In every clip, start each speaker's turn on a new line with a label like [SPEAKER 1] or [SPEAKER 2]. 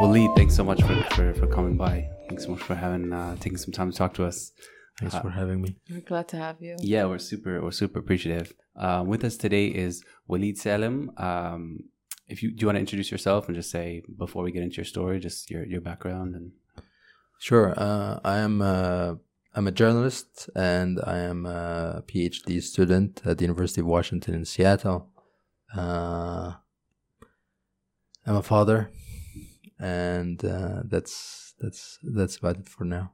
[SPEAKER 1] Waleed, thanks so much for, for, for coming by. Thanks so much for having uh, taking some time to talk to us.
[SPEAKER 2] Thanks for having me.
[SPEAKER 3] We're glad to have you.
[SPEAKER 1] Yeah, we're super we're super appreciative. Uh, with us today is Waleed Salem. Um, if you do you want to introduce yourself and just say before we get into your story, just your your background and
[SPEAKER 2] Sure. Uh, I am a, I'm a journalist and I am a PhD student at the University of Washington in Seattle. Uh, I'm a father, and uh, that's that's that's about it for now.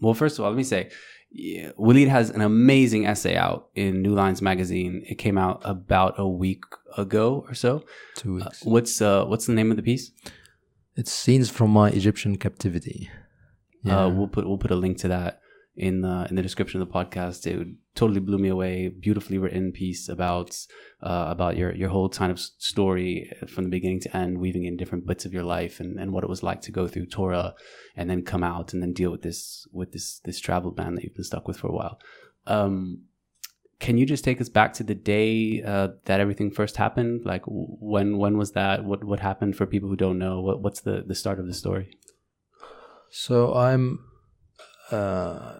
[SPEAKER 1] Well, first of all, let me say, yeah, Waleed has an amazing essay out in New Lines magazine. It came out about a week ago or so.
[SPEAKER 2] Two
[SPEAKER 1] Uh,
[SPEAKER 2] weeks.
[SPEAKER 1] what's uh, what's the name of the piece?
[SPEAKER 2] it's scenes from my Egyptian captivity.
[SPEAKER 1] Uh, we'll put we'll put a link to that in the in the description of the podcast. It totally blew me away. Beautifully written piece about uh, about your your whole kind of story from the beginning to end, weaving in different bits of your life and, and what it was like to go through Tora and then come out and then deal with this with this this travel ban that you've been stuck with for a while. Um, can you just take us back to the day uh, that everything first happened? Like when when was that? What what happened for people who don't know? What what's the the start of the story?
[SPEAKER 2] So I'm uh,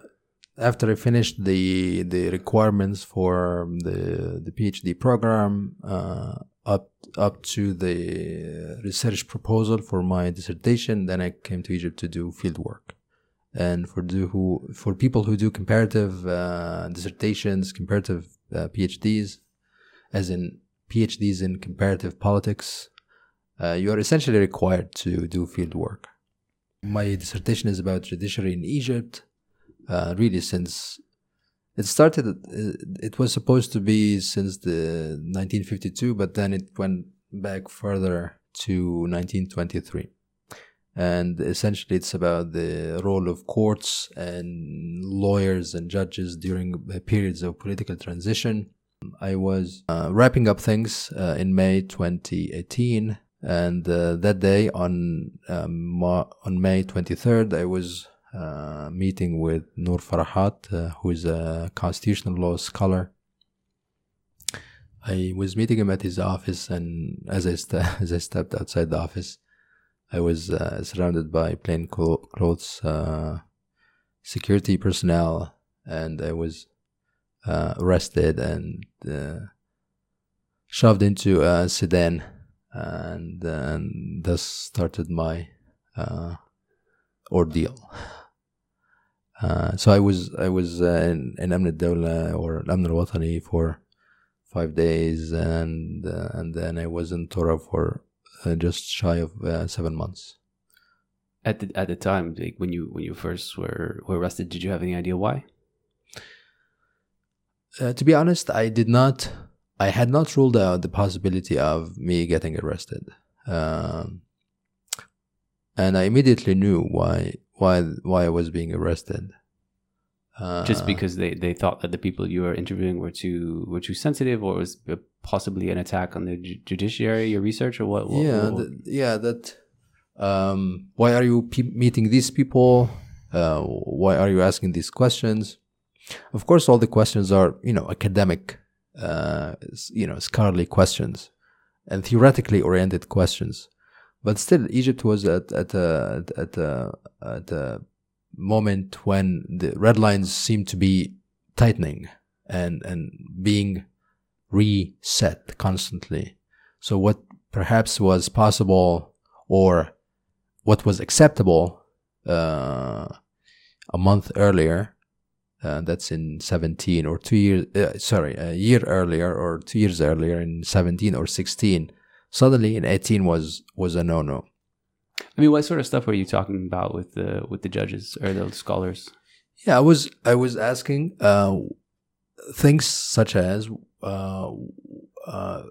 [SPEAKER 2] after I finished the the requirements for the the PhD program uh, up up to the research proposal for my dissertation. Then I came to Egypt to do field work, and for do who for people who do comparative uh, dissertations, comparative uh, PhDs, as in PhDs in comparative politics, uh, you are essentially required to do field work my dissertation is about judiciary in Egypt. Uh, really, since it started, uh, it was supposed to be since the 1952, but then it went back further to 1923. And essentially, it's about the role of courts and lawyers and judges during periods of political transition. I was uh, wrapping up things uh, in May 2018 and uh, that day on um, on May 23rd, I was uh, meeting with Noor Farahat, uh, who is a constitutional law scholar. I was meeting him at his office, and as I st- as I stepped outside the office, I was uh, surrounded by plain clo- clothes uh, security personnel, and I was uh, arrested and shoved into a sedan and then thus started my ordeal. Uh, so I was I was uh, in, in Amn al-Dawla or Amn al-Watani for five days, and uh, and then I was in Tora for uh, just shy of uh, seven months.
[SPEAKER 1] At the at the time, like when you when you first were were arrested, did you have any idea why?
[SPEAKER 2] Uh, to be honest, I did not. I had not ruled out the possibility of me getting arrested, um, and I immediately knew why why why I was being arrested. Uh,
[SPEAKER 1] Just because they, they thought that the people you were interviewing were too were too sensitive, or was possibly an attack on the ju- judiciary, your research, or what? what
[SPEAKER 2] yeah,
[SPEAKER 1] what-
[SPEAKER 2] th- yeah. That. Um, why are you pe- meeting these people? Uh, why are you asking these questions? Of course, all the questions are you know academic, uh, you know scholarly questions, and theoretically oriented questions. But still, Egypt was at at a at a at a moment when the red lines seemed to be tightening and and being reset constantly. So what perhaps was possible or what was acceptable uh, a month earlier, uh, that's in 17 or two years, uh, sorry, a year earlier or two years earlier in 17 or 16, suddenly in 18 was was a no-no.
[SPEAKER 1] I mean, what sort of stuff were you talking about with the with the judges or the scholars?
[SPEAKER 2] Yeah, I was I was asking uh, things such as uh, uh,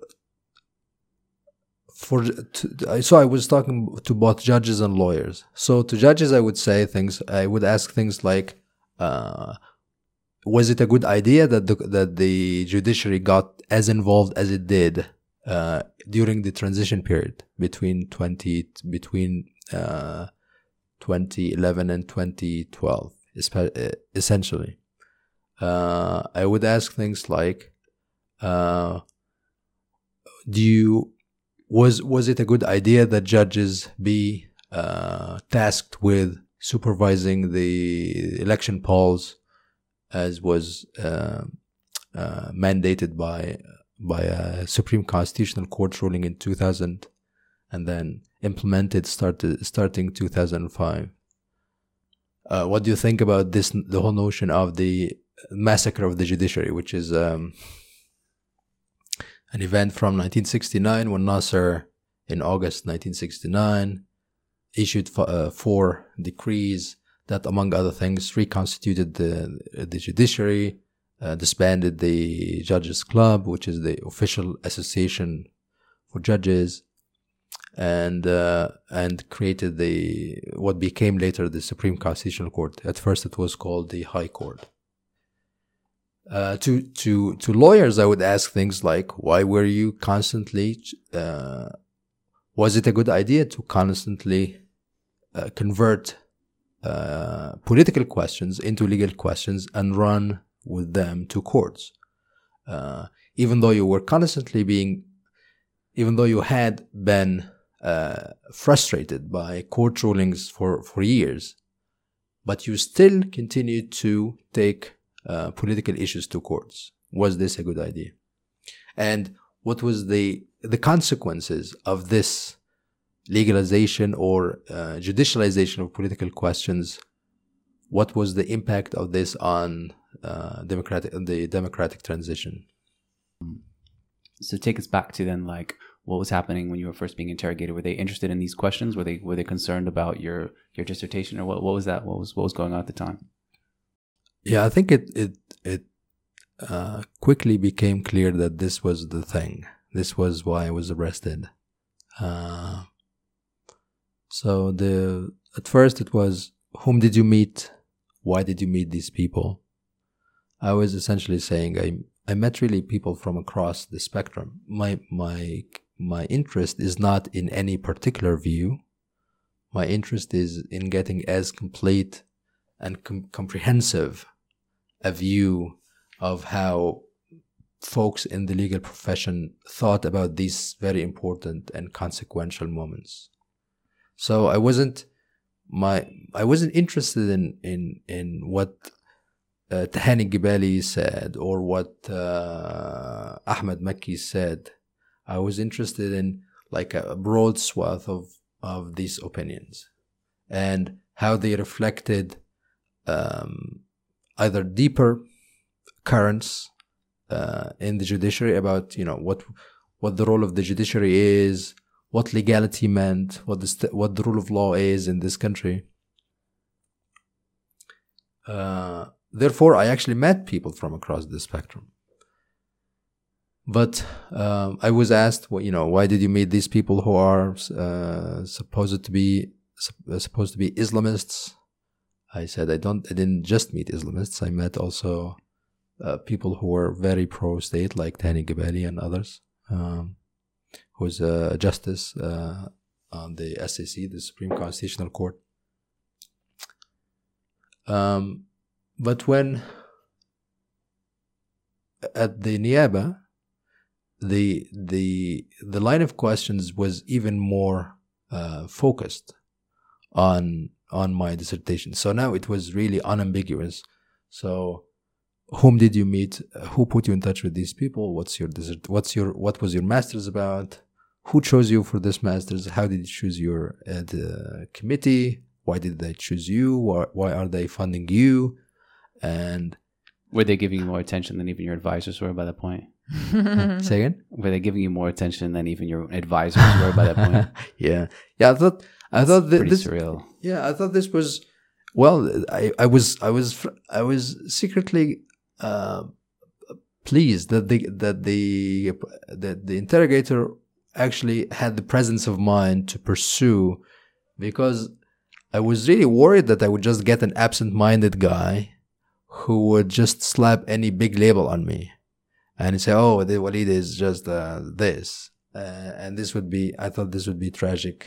[SPEAKER 2] for to, so I was talking to both judges and lawyers. So to judges, I would say things. I would ask things like, uh, "Was it a good idea that the that the judiciary got as involved as it did uh, during the transition period between twenty between uh, 2011 and 2012, essentially?" Uh, I would ask things like, uh, "Do you was was it a good idea that judges be uh, tasked with supervising the election polls, as was uh, uh, mandated by by a Supreme Constitutional Court ruling in 2000, and then implemented started starting 2005. Uh, what do you think about this? The whole notion of the massacre of the judiciary, which is um, an event from 1969 when Nasser, in August 1969, issued uh, four decrees that, among other things, reconstituted the, the judiciary, uh, disbanded the Judges Club, which is the official association for judges, and uh, and created the what became later the Supreme Constitutional Court. At first, it was called the High Court. Uh, to to to lawyers, I would ask things like, "Why were you constantly? Uh, was it a good idea to constantly uh, convert uh, political questions into legal questions and run with them to courts?" Uh, even though you were constantly being, even though you had been uh, frustrated by court rulings for for years, but you still continued to take uh, political issues to courts. Was this a good idea? And what was the the consequences of this legalization or uh, judicialization of political questions? What was the impact of this on uh, democratic the democratic transition?
[SPEAKER 1] So take us back to then, like what was happening when you were first being interrogated. Were they interested in these questions? Were they were they concerned about your your dissertation, or what? What was that? What was what was going on at the time?
[SPEAKER 2] Yeah, I think it it it uh, quickly became clear that this was the thing. This was why I was arrested. Uh, so the at first it was whom did you meet? Why did you meet these people? I was essentially saying I I met really people from across the spectrum. My my my interest is not in any particular view. My interest is in getting as complete and com- comprehensive a view of how folks in the legal profession thought about these very important and consequential moments. So I wasn't my I wasn't interested in in in what Tahani Gibali said or what uh, Ahmed Makki said. I was interested in like a broad swath of of these opinions and how they reflected um, either deeper currents uh, in the judiciary about you know what what the role of the judiciary is, what legality meant, what the what the rule of law is in this country. Uh, therefore, I actually met people from across the spectrum. But um, I was asked, well, you know, why did you meet these people who are uh, supposed to be supposed to be Islamists? I said I don't. I didn't just meet Islamists. I met also uh, people who were very pro-state, like Tahani Gibali and others, um, who's a justice uh, on the SCC, the Supreme Constitutional Court. Um, but when at the Niaba, the the the line of questions was even more uh, focused on on my dissertation. So now it was really unambiguous. So whom did you meet? Who put you in touch with these people? What's your desert? What's your what was your master's about? Who chose you for this master's? How did you choose your uh, committee? Why did they choose you? Why, why are they funding you? And
[SPEAKER 1] were they giving you more attention than even your advisors were by that point?
[SPEAKER 2] Say again?
[SPEAKER 1] Were they giving you more attention than even your advisors were by that point?
[SPEAKER 2] yeah, yeah. I thought I thought
[SPEAKER 1] th-
[SPEAKER 2] this
[SPEAKER 1] surreal.
[SPEAKER 2] Yeah, I thought this was well. I, I was I was I was secretly uh, pleased that the that the that the interrogator actually had the presence of mind to pursue, because I was really worried that I would just get an absent-minded guy who would just slap any big label on me and say, "Oh, the Walid is just uh, this," uh, and this would be. I thought this would be tragic.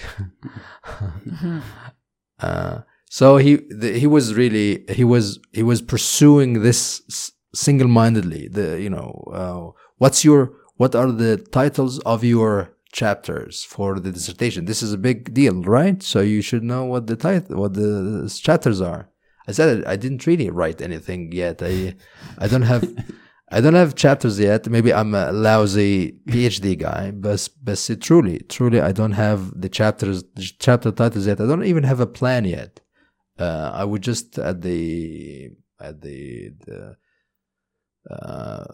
[SPEAKER 2] uh, so he the, he was really he was he was pursuing this single-mindedly. The you know uh, what's your what are the titles of your chapters for the dissertation. This is a big deal, right? So you should know what the title, what the chapters are. I said I didn't really write anything yet. I I don't have I don't have chapters yet. Maybe I'm a lousy PhD guy, but but truly, truly, I don't have the chapters, chapter titles yet. I don't even have a plan yet. Uh, I would just at the at the the uh,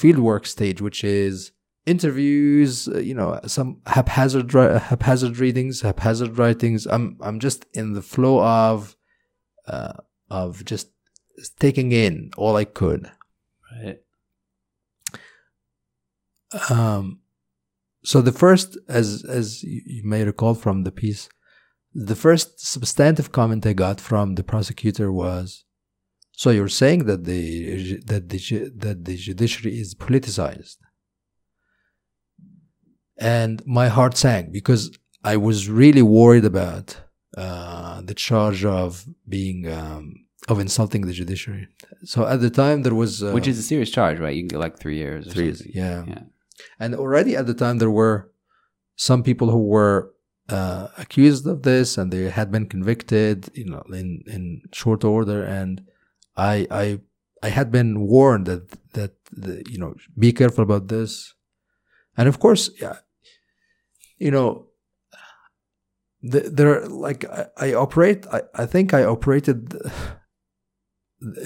[SPEAKER 2] fieldwork stage, which is interviews, uh, you know, some haphazard haphazard readings, haphazard writings. I'm I'm just in the flow of uh, of just taking in all I could.
[SPEAKER 1] Right.
[SPEAKER 2] Um, so the first, as as you may recall from the piece, the first substantive comment I got from the prosecutor was, "So you're saying that the that the that the judiciary is politicized?" And my heart sank because I was really worried about uh, the charge of being um, of insulting the judiciary. So at the time there was,
[SPEAKER 1] uh, which is a serious charge, right? You can get like three years.
[SPEAKER 2] three years, yeah. yeah. And already at the time, there were some people who were uh, accused of this, and they had been convicted, you know, in in short order. And I I I had been warned that that the, you know be careful about this. And of course, yeah, you know, there like I, I operate. I, I think I operated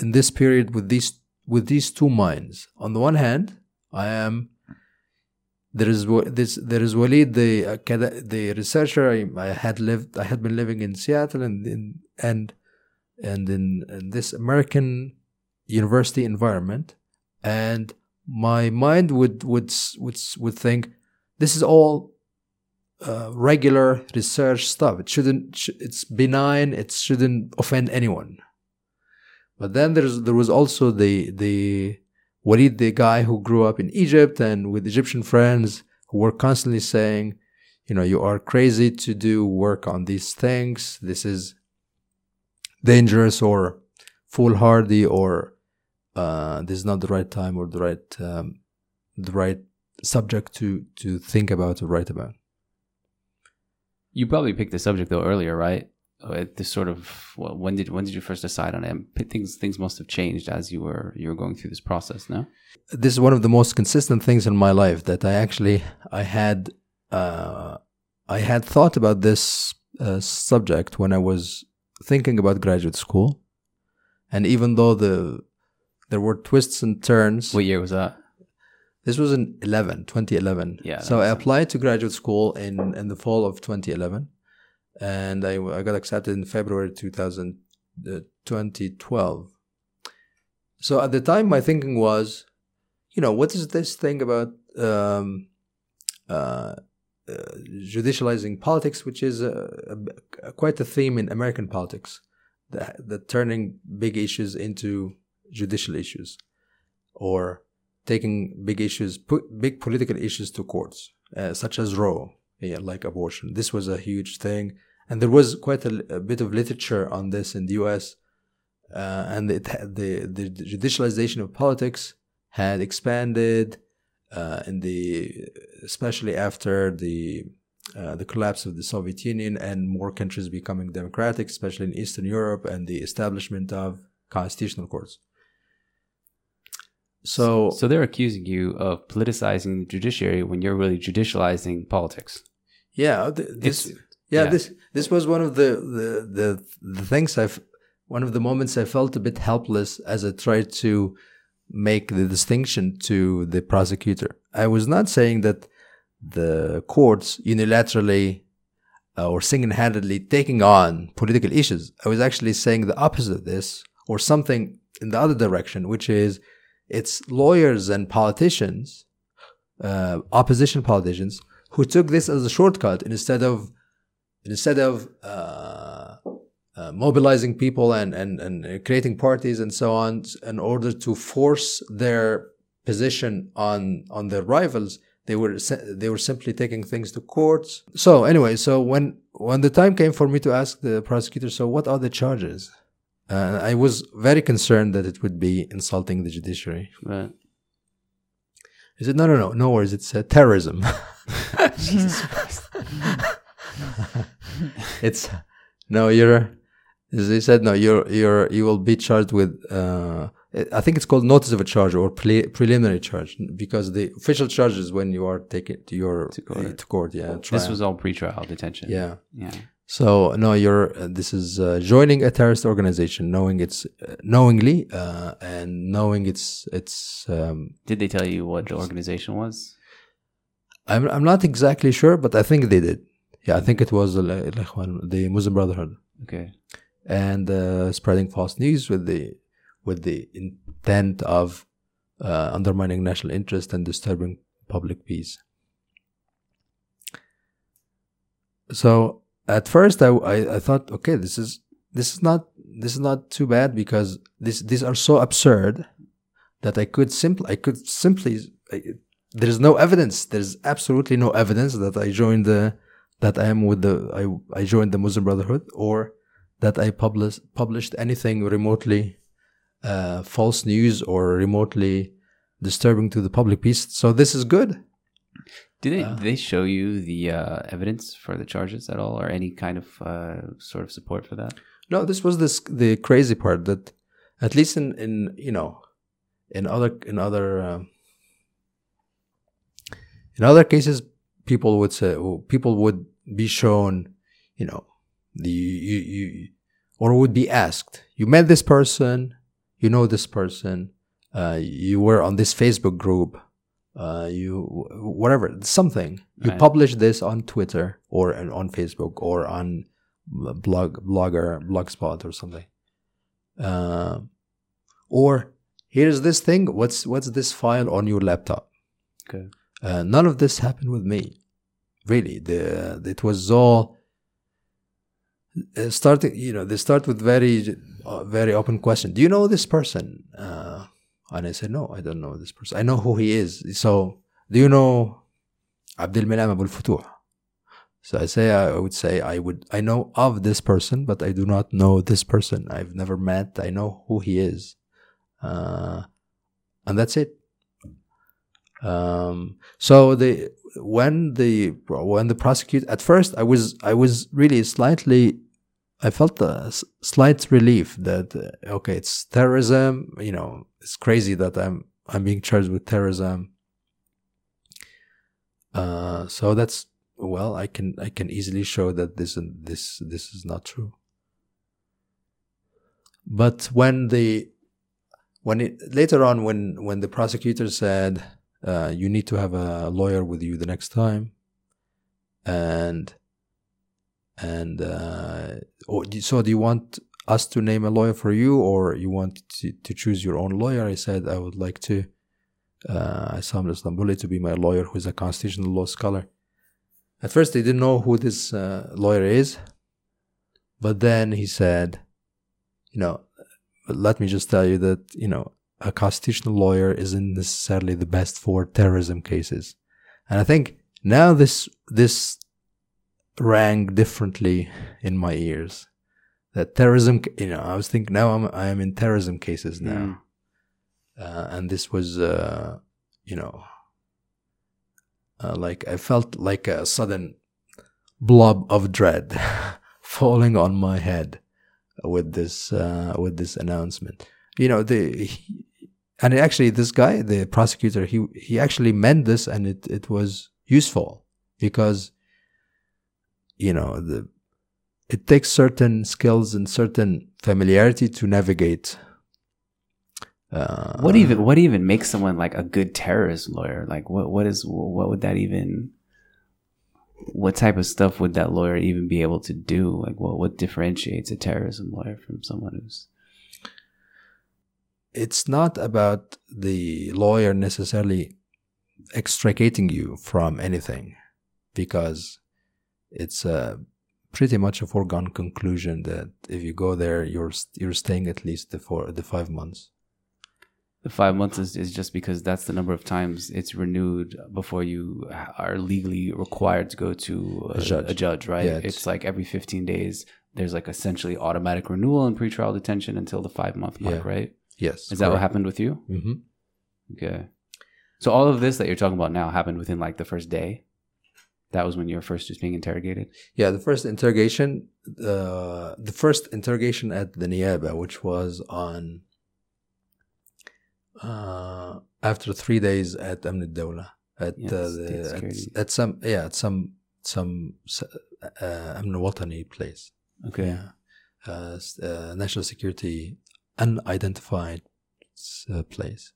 [SPEAKER 2] in this period with these with these two minds. On the one hand, I am there is this there is Walid the uh, the researcher I, I, had lived I had been living in Seattle and in and and in, in this American university environment and my mind would would would would think this is all uh, regular research stuff it shouldn't it's benign it shouldn't offend anyone but then there's there was also the the Walid, the guy who grew up in Egypt and with Egyptian friends who were constantly saying, you know, you are crazy to do work on these things. This is dangerous or foolhardy or uh, this is not the right time or the right um, the right subject to to think about or write about.
[SPEAKER 1] You probably picked the subject though earlier, right? Uh, this sort of well, when did when did you first decide on it? Things things must have changed as you were you were going through this process. No,
[SPEAKER 2] this is one of the most consistent things in my life that I actually I had uh, I had thought about this uh, subject when I was thinking about graduate school, and even though the there were twists and turns.
[SPEAKER 1] What year was that?
[SPEAKER 2] This was in 11, 2011.
[SPEAKER 1] Yeah.
[SPEAKER 2] So I applied to graduate school in in the fall of 2011 and I, I got accepted in February 2000, uh, 2012. So at the time, my thinking was, you know, what is this thing about um, uh, uh, judicializing politics, which is a, a, quite a theme in American politics, the, the turning big issues into judicial issues, or taking big issues, big political issues to courts, uh, such as Roe, yeah, like abortion. This was a huge thing and there was quite a, a bit of literature on this in the U.S. Uh, and it the the judicialization of politics had expanded uh, in the especially after the uh, the collapse of the Soviet Union and more countries becoming democratic, especially in Eastern Europe, and the establishment of constitutional courts. So,
[SPEAKER 1] so they're accusing you of politicizing the judiciary when you're really judicializing politics.
[SPEAKER 2] Yeah, this yeah, yeah, this this was one of the, the the the things I've one of the moments I felt a bit helpless as I tried to make the distinction to the prosecutor. I was not saying that the courts unilaterally uh, or single-handedly taking on political issues. I was actually saying the opposite of this, or something in the other direction, which is it's lawyers and politicians, uh, opposition politicians, who took this as a shortcut instead of instead of uh, uh, mobilizing people and, and, and creating parties and so on in order to force their position on on their rivals they were they were simply taking things to courts. So anyway so when when the time came for me to ask the prosecutor so what are the charges uh, i was very concerned that it would be insulting the judiciary
[SPEAKER 1] right
[SPEAKER 2] He said, "No, no, no, no worries. It's uh, terrorism.
[SPEAKER 1] Jesus Christ.
[SPEAKER 2] it's no, you're." They said, "No, you're you're you will be charged with." Uh, I think it's called notice of a charge or pre- preliminary charge because the official charge is when you are taken to your
[SPEAKER 1] To court.
[SPEAKER 2] uh, to court. Yeah,
[SPEAKER 1] This was all pre-trial detention.
[SPEAKER 2] yeah.
[SPEAKER 1] Yeah.
[SPEAKER 2] So no, you're. Uh, this is uh, joining a terrorist organization, knowing it's uh, knowingly uh, and knowing it's it's. Um,
[SPEAKER 1] Did they tell you what the organization was?
[SPEAKER 2] I'm I'm not exactly sure, but I think they did. Yeah, I think it was the the Muslim Brotherhood
[SPEAKER 1] Okay.
[SPEAKER 2] and uh, spreading false news with the with the intent of uh, undermining national interest and disturbing public peace. So at first, I, I, I thought, okay, this is this is not this is not too bad because this these are so absurd that I could simply I could simply I, there is no evidence. There's absolutely no evidence that I joined the that I am with the I I joined the Muslim Brotherhood or that I published published anything remotely uh, false news or remotely disturbing to the public peace. So this is good.
[SPEAKER 1] Did they
[SPEAKER 2] Uh,
[SPEAKER 1] did they show you the uh, evidence for the charges at all, or any kind of uh, sort of support for that?
[SPEAKER 2] No, this was this the crazy part that at least in in you know in other in other um, in other cases people would say people would be shown you know the you, you or would be asked you met this person you know this person uh, you were on this facebook group uh, you whatever something. You
[SPEAKER 1] Right.
[SPEAKER 2] publish this on twitter or on facebook or on blog blogger blogspot or something. Uh, or here's this thing. What's what's this file on your laptop?
[SPEAKER 1] Okay.
[SPEAKER 2] uh, none of this happened with me. Really the it was all uh, starting you know they start with very uh, very open question. Do you know this person? Uh, and i said no i don't know this person. I know who he is. So do you know abdul moneim abul futuh? So i say i would say i would i know of this person but i do not know this person. I've never met. I know who he is. Uh, and that's it. Um, so the when the when the prosecute at first I was I was really slightly I felt a slight relief that okay it's terrorism you know it's crazy that I'm I'm being charged with terrorism. Uh, so that's well I can I can easily show that this this this is not true. But when the when it later on when when the prosecutor said uh, you need to have a lawyer with you the next time and and uh, oh, so do you want us to name a lawyer for you or you want to, to choose your own lawyer i said i would like to uh, Isam Islambouli to be my lawyer who's a constitutional law scholar. At first they didn't know who this uh, lawyer is but then he said you know let me just tell you that you know a constitutional lawyer isn't necessarily the best for terrorism cases. And i think now this this rang differently in my ears that terrorism you know i was thinking now i'm i am in terrorism cases now. Uh, and this was uh, you know uh, like i felt like a sudden blob of dread falling on my head with this uh, with this announcement. You know the he, and actually this guy the prosecutor he he actually meant this and it it was useful because you know the it takes certain skills and certain familiarity to navigate uh,
[SPEAKER 1] What even what even makes someone like a good terrorist lawyer? Like what what is what would that even what type of stuff would that lawyer even be able to do? Like what what differentiates a terrorism lawyer from someone who's
[SPEAKER 2] it's not about the lawyer necessarily extricating you from anything because it's uh, pretty much a foregone conclusion that if you go there you're you're staying at least the four the five months
[SPEAKER 1] the five months is, is just because that's the number of times it's renewed before you are legally required to go to a,
[SPEAKER 2] A judge.
[SPEAKER 1] a judge, right?
[SPEAKER 2] Yeah, it's-
[SPEAKER 1] it's, like every 15 days, there's like essentially automatic renewal in pretrial detention until the five month mark,
[SPEAKER 2] Yeah.
[SPEAKER 1] right?
[SPEAKER 2] yes
[SPEAKER 1] Is that what happened with you?
[SPEAKER 2] hmm
[SPEAKER 1] Okay. So all of this that you're talking about now happened within like the first day. That was when you were first just being interrogated.
[SPEAKER 2] Yeah, the first interrogation, uh, the first interrogation at the Niyaba, which was on uh, after three days at Amn al-Dawla at
[SPEAKER 1] Yes,
[SPEAKER 2] uh, the, at, at some yeah at some some uh, Amn al-Watani place.
[SPEAKER 1] Okay.
[SPEAKER 2] Yeah, uh, uh, national security unidentified uh, place.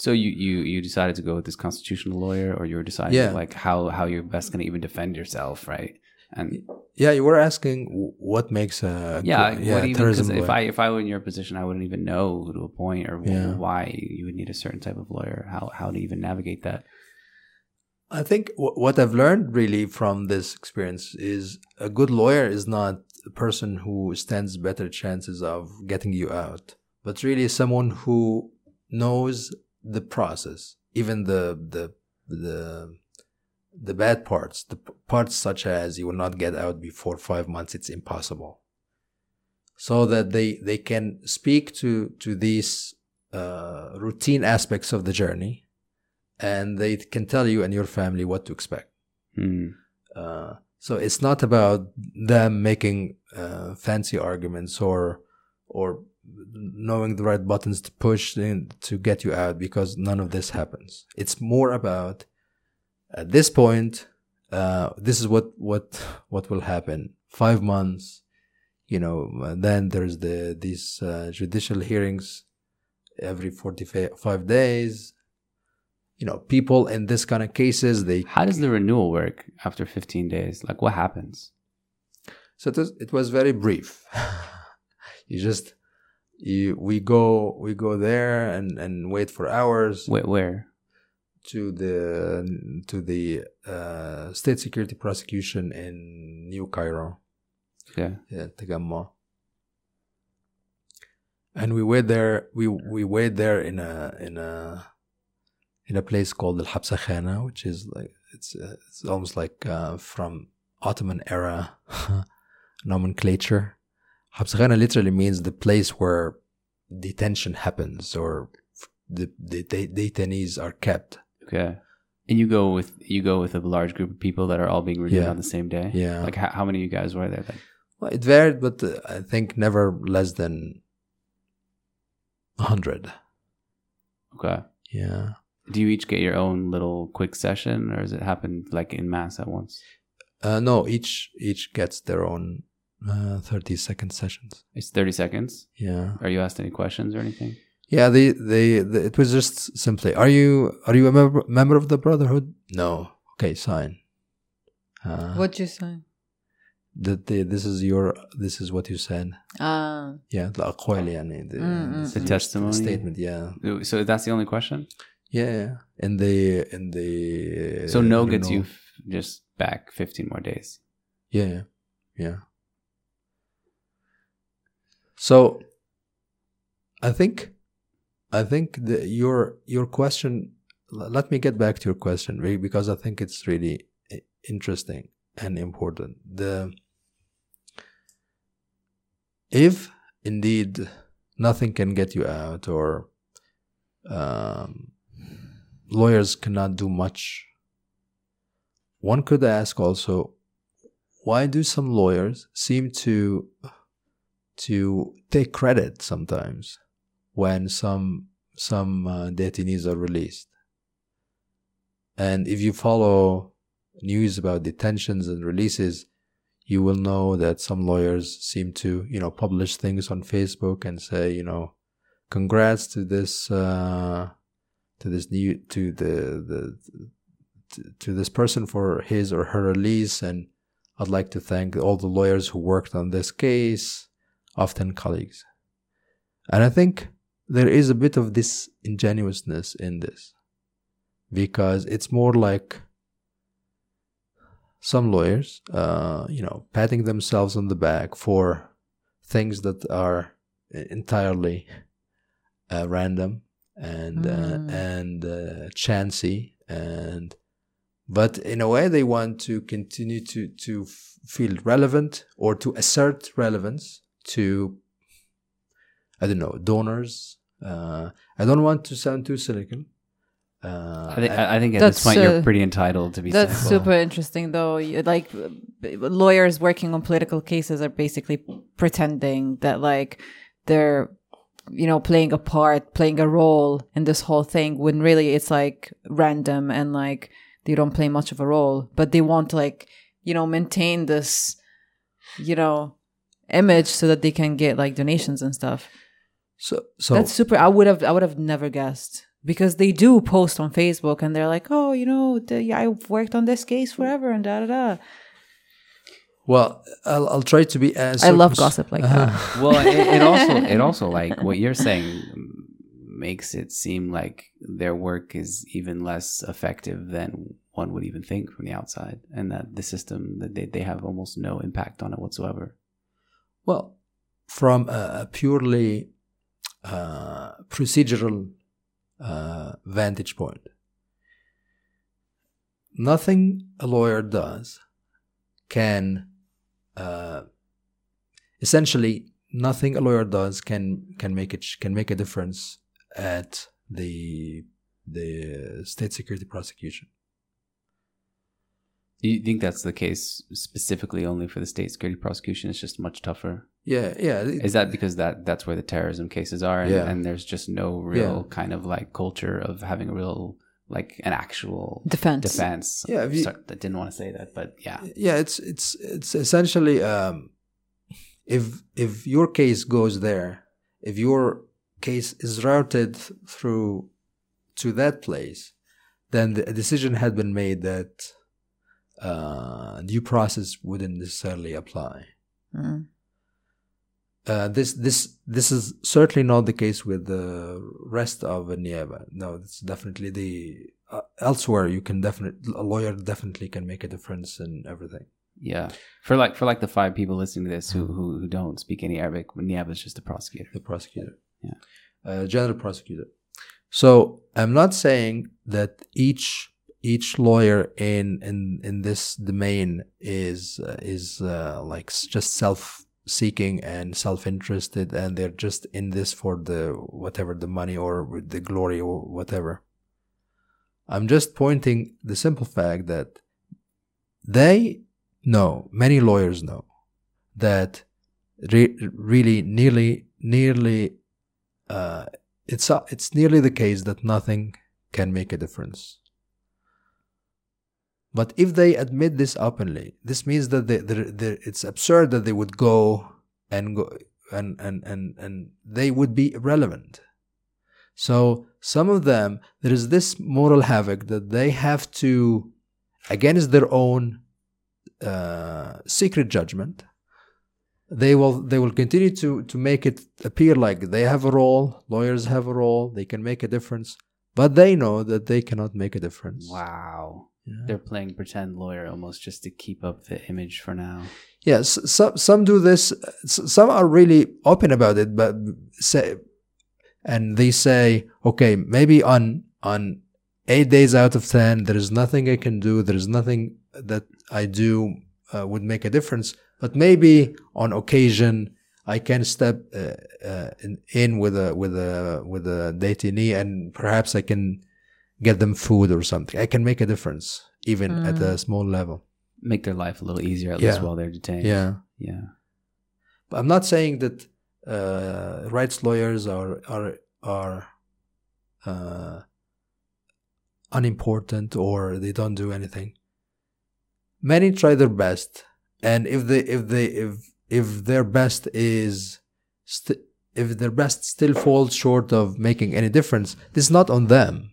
[SPEAKER 1] So you, you you decided to go with this constitutional lawyer, or you were deciding
[SPEAKER 2] Yeah.
[SPEAKER 1] like how how you're best going to even defend yourself, right? And
[SPEAKER 2] Yeah, you were asking what makes a
[SPEAKER 1] yeah, like, what even?
[SPEAKER 2] terrorism
[SPEAKER 1] if. I if I were in your position, I wouldn't even know to appoint or
[SPEAKER 2] Yeah.
[SPEAKER 1] why you would need a certain type of lawyer. How how to even navigate that?
[SPEAKER 2] I think what I've learned really from this experience is a good lawyer is not a person who stands better chances of getting you out, but really someone who knows the process, even the the the the bad parts, the parts such as you will not get out before five months, it's impossible. So that they they can speak to to these uh, routine aspects of the journey and they can tell you and your family what to expect.
[SPEAKER 1] Hmm.
[SPEAKER 2] Uh, so it's not about them making uh, fancy arguments or or knowing the right buttons to push in to get you out because none of this happens. It's more about at this point, uh, this is what what what will happen. Five months, you know. Then there's the these uh, judicial hearings every forty five days. You know, people in this kind of cases they
[SPEAKER 1] How does the renewal work after 15 days? Like what happens?
[SPEAKER 2] So it was, it was very brief. you just you we go we go there and and wait for hours
[SPEAKER 1] wait where?
[SPEAKER 2] to the to the uh, state security prosecution in New Cairo,
[SPEAKER 1] Okay.
[SPEAKER 2] yeah, Tagamma. And we wait there. We we wait there in a in a in a place called Al Habsa Khana, which is like it's uh, it's almost like uh, from Ottoman era nomenclature. Habsa Khana literally means the place where detention happens or the, the, the detainees are kept.
[SPEAKER 1] Okay. And you go with you go with a large group of people that are all being renewed
[SPEAKER 2] Yeah.
[SPEAKER 1] on the same day.
[SPEAKER 2] Yeah.
[SPEAKER 1] Like how, how many of you guys were there then?
[SPEAKER 2] Well, it varied, but uh, I think never less than a hundred.
[SPEAKER 1] Okay.
[SPEAKER 2] Yeah.
[SPEAKER 1] Do you each get your own little quick session, or does it happen like in mass at once?
[SPEAKER 2] Uh, no, each each gets their own uh, 30 second sessions.
[SPEAKER 1] It's 30 seconds?
[SPEAKER 2] Yeah.
[SPEAKER 1] Are you asked any questions or anything?
[SPEAKER 2] Yeah, they, they, they it was just simply, are you are you a member, member of the brotherhood? No. Okay, sign. Uh,
[SPEAKER 3] what you sign?
[SPEAKER 2] That they, this is your this is what you said.
[SPEAKER 3] Ah.
[SPEAKER 2] Uh, yeah, the yani, mm,
[SPEAKER 3] mm, mm.
[SPEAKER 1] the,
[SPEAKER 3] the,
[SPEAKER 1] testimony
[SPEAKER 2] statement. Yeah.
[SPEAKER 1] Uh, so that's the only question.
[SPEAKER 2] Yeah, and the. and the.
[SPEAKER 1] So no gets
[SPEAKER 2] know.
[SPEAKER 1] you just back fifteen more days.
[SPEAKER 2] Yeah, yeah. So, I think, I think the, your your question. Let me get back to your question because I think it's really interesting and important. The if indeed nothing can get you out, or um, lawyers cannot do much, one could ask also why do some lawyers seem to to take credit sometimes when some some uh, detainees are released. And if you follow news about detentions and releases you will know that some lawyers seem to you know publish things on facebook and say you know congrats to this uh to this new to the the to, to this person for his or her release and I'd like to thank all the lawyers who worked on this case, often colleagues. And I think there is a bit of this ingenuousness in this because it's more like some lawyers, uh, you know, patting themselves on the back for things that are entirely uh, random and uh,
[SPEAKER 3] Mm.
[SPEAKER 2] and uh, chancy and but in a way they want to continue to to f- feel relevant or to assert relevance to i don't know donors uh, i don't want to sound too cynical Uh,
[SPEAKER 1] I, think I think at
[SPEAKER 3] That's,
[SPEAKER 1] this point you're
[SPEAKER 3] uh,
[SPEAKER 1] pretty entitled to be
[SPEAKER 3] That's
[SPEAKER 1] cynical.
[SPEAKER 3] super interesting, though. You- Like, lawyers working on political cases are basically pretending that, like, they're, you know, playing a part, playing a role in this whole thing, when really it's like random and like they don't play much of a role. But they want to, like, you know, maintain this, you know, image so that they can get like donations and stuff.
[SPEAKER 2] so so
[SPEAKER 3] That's super. I would have. I would have never guessed because they do post on Facebook and they're like, "Oh, you know, the, yeah, I've worked on this case forever and da da da."
[SPEAKER 2] well, I'll, I'll try to be as.
[SPEAKER 3] I love gossip like uh-huh. that.
[SPEAKER 1] well, it, it also it also like what you're saying makes it seem like their work is even less effective than one would even think from the outside, and that the system that they, they have almost no impact on it whatsoever.
[SPEAKER 2] Well, from a, purely uh, procedural uh, vantage point, nothing a lawyer does can uh, essentially nothing a lawyer does can can make it can make a difference at the the state security prosecution.
[SPEAKER 1] Do you think that's the case specifically only for the state security prosecution? It's just much tougher.
[SPEAKER 2] Yeah, yeah.
[SPEAKER 1] Is that because that that's where the terrorism cases are, and,
[SPEAKER 2] Yeah.
[SPEAKER 1] and there's just no real
[SPEAKER 2] Yeah.
[SPEAKER 1] kind of like culture of having a real like an actual
[SPEAKER 3] Defense.
[SPEAKER 1] defense.
[SPEAKER 2] Yeah, you-
[SPEAKER 1] Sorry, I didn't want to say that, but yeah,
[SPEAKER 2] yeah it's it's it's essentially um if if your case goes there if your case is routed through to that place then the a decision had been made that uh due process wouldn't necessarily apply
[SPEAKER 3] Mm.
[SPEAKER 2] uh, this this this is certainly not the case with the rest of Niaba. No, it's definitely the uh, elsewhere. You can definitely a lawyer definitely can make a difference in everything.
[SPEAKER 1] yeah. For like for like the five people listening to this who who, who don't speak any Arabic, Niab is just the prosecutor.
[SPEAKER 2] the prosecutor.
[SPEAKER 1] Yeah.
[SPEAKER 2] Uh, general prosecutor. So I'm not saying that each each lawyer in in in this domain is uh, is uh, like just self seeking and self interested and they're just in this for the whatever the money or the glory or whatever. I'm just pointing the simple fact that they know many lawyers know that re- really nearly nearly uh, it's uh, it's nearly the case that nothing can make a difference. But if they admit this openly, this means that they, they, they, it's absurd that they would go and go and, and, and, and they would be irrelevant. So some of them, there is this moral havoc that they have to, against their own uh, secret judgment, they will they will continue to to make it appear like they have a role. Lawyers have a role. They can make a difference, but they know that they cannot make a difference.
[SPEAKER 1] Wow.
[SPEAKER 2] Yeah.
[SPEAKER 1] They're playing pretend lawyer almost just to keep up the image for now.
[SPEAKER 2] Yes, some some do this. Some are really open about it, but say, and they say, okay, maybe on on eight days out of ten, there is nothing I can do. There is nothing that I do uh, would make a difference. But maybe on occasion, I can step uh, uh, in, in with a with a with a detainee, and perhaps I can get them food or something. I can make a difference, even at a small level.
[SPEAKER 1] Make their life a little easier at least while they're detained.
[SPEAKER 2] Yeah.
[SPEAKER 1] Yeah.
[SPEAKER 2] But I'm not saying that uh, rights lawyers are are are uh, unimportant or they don't do anything. Many try their best, and if they if they if if their best is st- if their best still falls short of making any difference, this is not on them.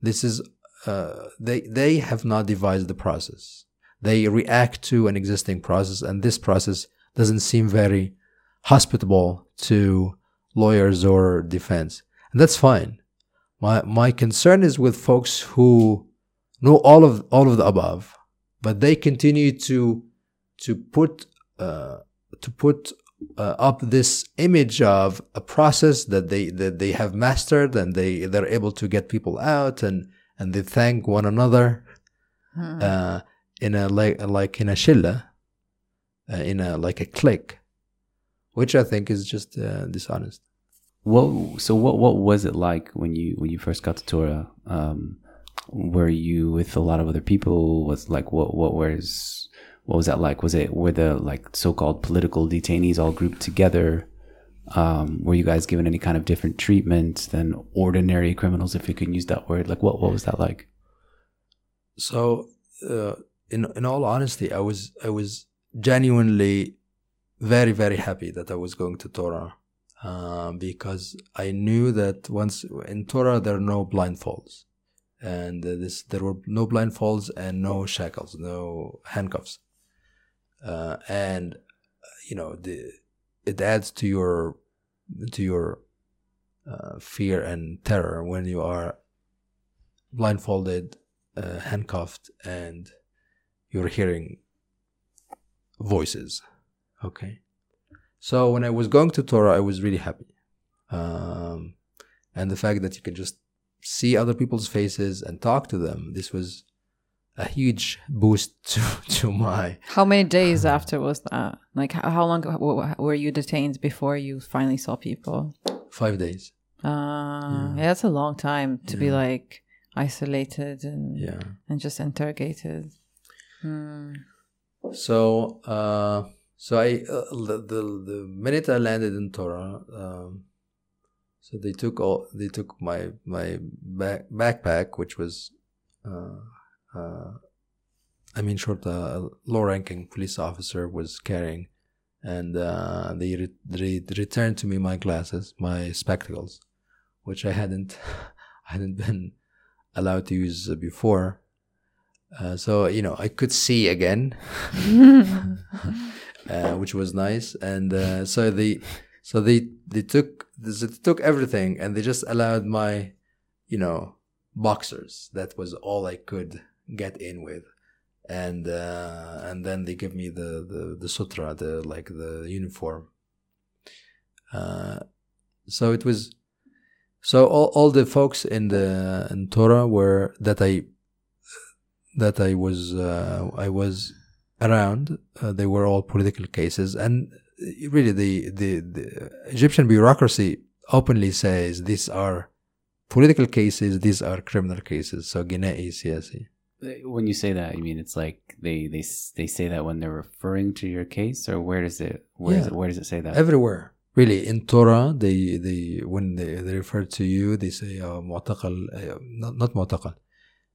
[SPEAKER 2] This is uh, they they have not devised the process. They react to an existing process, and this process doesn't seem very hospitable to lawyers or defense, and that's fine. My my concern is with folks who know all of all of the above, but they continue to to put uh, to put uh, up this image of a process that they that they have mastered and they they're able to get people out and and they thank one another uh, in a like like in a shilla, uh, in a like a clique, which I think is just uh, dishonest.
[SPEAKER 1] What so what what was it like when you when you first got to Tora? Um, were you with a lot of other people? Was like what what was what was that like? Was it were the like so called political detainees all grouped together? Um, were you guys given any kind of different treatment than ordinary criminals, if you can use that word? Like what what was that like?
[SPEAKER 2] So, uh, in in all honesty, I was I was genuinely very very happy that I was going to Tora uh, because I knew that once in Tora there are no blindfolds, and uh, this there were no blindfolds and no shackles, no handcuffs, uh, and you know the it adds to your to your uh, fear and terror when you are blindfolded, uh, handcuffed, and you're hearing voices. Okay. So when I was going to Tora, I was really happy. Um, and the fact that you can just see other people's faces and talk to them, this was a huge boost to, to my.
[SPEAKER 3] How many days after was that? Like, how, how long were you detained before you finally saw people?
[SPEAKER 2] Five days.
[SPEAKER 3] Uh, yeah. that's a long time to be like isolated and
[SPEAKER 2] Yeah.
[SPEAKER 3] and just interrogated. Hmm.
[SPEAKER 2] So, uh, so I uh, the, the the minute I landed in Tora, um, so they took all they took my my back, backpack, which was, uh, I mean, short a low-ranking police officer was carrying, and uh, they re- re- returned to me my glasses, my spectacles, which I hadn't hadn't been allowed to use before. Uh, so you know, I could see again, uh, which was nice. And uh, so they, so they they took they took everything, and they just allowed my, you know, boxers. That was all I could get in with, and uh, and then they give me the the the sutra, the like the uniform. Uh, so it was, so all all the folks in the in Tora were that I that I was uh, I was around. Uh, they were all political cases, and really the, the the Egyptian bureaucracy openly says these are political cases, these are criminal cases. So Guinea siyasi
[SPEAKER 1] when you say that, you mean it's like they they they say that when they're referring to your case, or where does it where
[SPEAKER 2] yeah.
[SPEAKER 1] does it where does it say that?
[SPEAKER 2] Everywhere, really. In Tora, they they when they, they refer to you, they say uh, uh, not not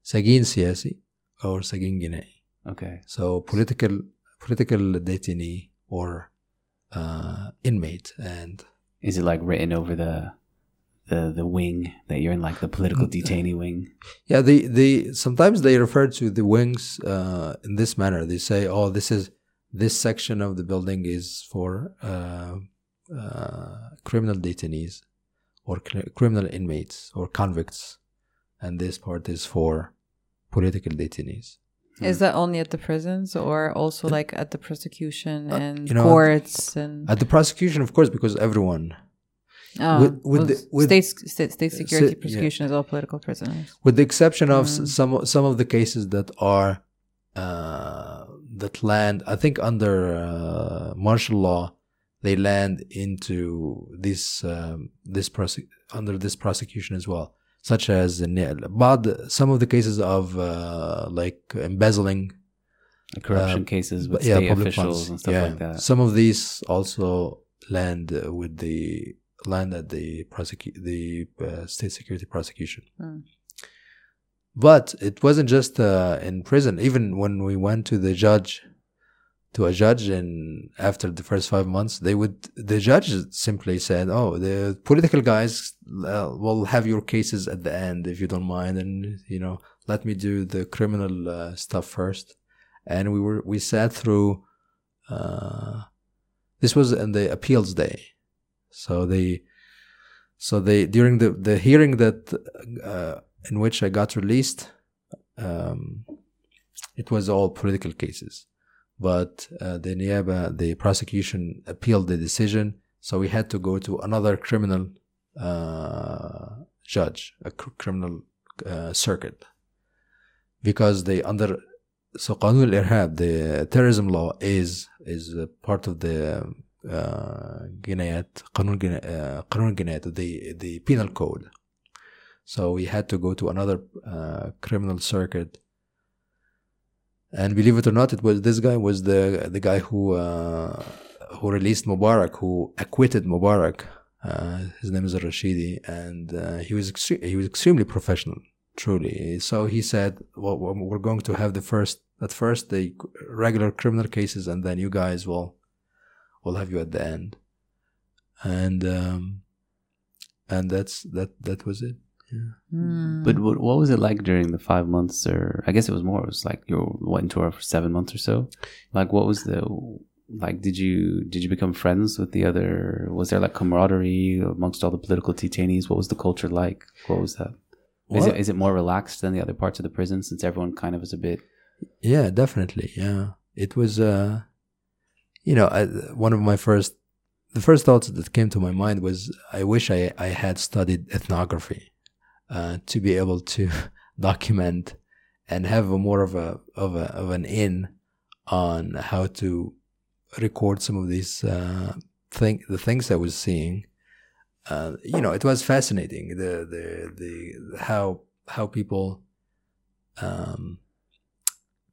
[SPEAKER 2] sagin سجين or sagin جنائي.
[SPEAKER 1] Okay.
[SPEAKER 2] So political political detainee or uh, inmate and.
[SPEAKER 1] Is it like written over the the the wing that you're in, like the political detainee wing?
[SPEAKER 2] yeah, they they sometimes they refer to the wings uh, in this manner. They say, "Oh, this is this section of the building is for uh, uh, criminal detainees or cl- criminal inmates or convicts, and this part is for political detainees."
[SPEAKER 3] Is that only at the prisons or also like at the prosecution
[SPEAKER 2] Uh,
[SPEAKER 3] and
[SPEAKER 2] you know,
[SPEAKER 3] courts and
[SPEAKER 2] At the prosecution, of course, because everyone
[SPEAKER 3] oh,
[SPEAKER 2] with- with
[SPEAKER 3] well,
[SPEAKER 2] the- with-
[SPEAKER 3] state, state state
[SPEAKER 2] Uh,
[SPEAKER 3] security
[SPEAKER 2] so- yeah.
[SPEAKER 3] prosecution is all political prisoners.
[SPEAKER 2] with the exception of
[SPEAKER 3] Mm.
[SPEAKER 2] some some of the cases that are uh, that land, I think under uh, martial law, they land into this um, this prosec- under this prosecution as well, such as the ne- but some of the cases of uh, like embezzling,
[SPEAKER 1] corruption
[SPEAKER 2] Uh,
[SPEAKER 1] cases with
[SPEAKER 2] yeah,
[SPEAKER 1] state officials
[SPEAKER 2] funds.
[SPEAKER 1] and stuff
[SPEAKER 2] yeah.
[SPEAKER 1] like that.
[SPEAKER 2] Some of these also land uh, with the land at the prosecute the uh, state security prosecution.
[SPEAKER 3] Hmm.
[SPEAKER 2] But it wasn't just uh, in prison. Even when we went to the judge, to a judge, and after the first five months, they would the judge simply said, "Oh, the political guys uh, will have your cases at the end if you don't mind, and you know, let me do the criminal uh, stuff first. And we were we sat through. Uh, this was in the appeals day, so they, so they during the the hearing that uh, in which I got released, um, it was all political cases, but uh, the niaba the prosecution appealed the decision, so we had to go to another criminal uh, judge, a cr criminal uh, circuit, because they under so Qanun al-Irhab, the terrorism law, is is part of the um, جنايات قانون جنا- uh, قانون الجنايات the the penal code. So he had to go to another uh, criminal circuit. And believe it or not, it was this guy was the the guy who uh, who released Mubarak, who acquitted Mubarak. Uh, his name is Rashidi, and uh, he was extre- he was extremely professional, truly. So he said, "Well, we're going to have the first at first the regular criminal cases, and then you guys will will have you at the end." And um, and that's that that was it. Yeah.
[SPEAKER 3] Hmm.
[SPEAKER 1] But what, what was it like during the five months, or I guess it was more. It was like you went tour for seven months or so. Like, what was the like? Did you did you become friends with the other? Was there like camaraderie amongst all the political detainees? What was the culture like? What was that? Is
[SPEAKER 2] Well-
[SPEAKER 1] it is it more relaxed than the other parts of the prison since everyone kind of is a bit?
[SPEAKER 2] Yeah, definitely. Yeah, it was. Uh, you know, I, one of my first, the first thoughts that came to my mind was, I wish I I had studied ethnography, uh, to be able to document and have a more of a of a of an in on how to record some of these uh, thing the things I was seeing. Uh, you know, it was fascinating the the the how how people um,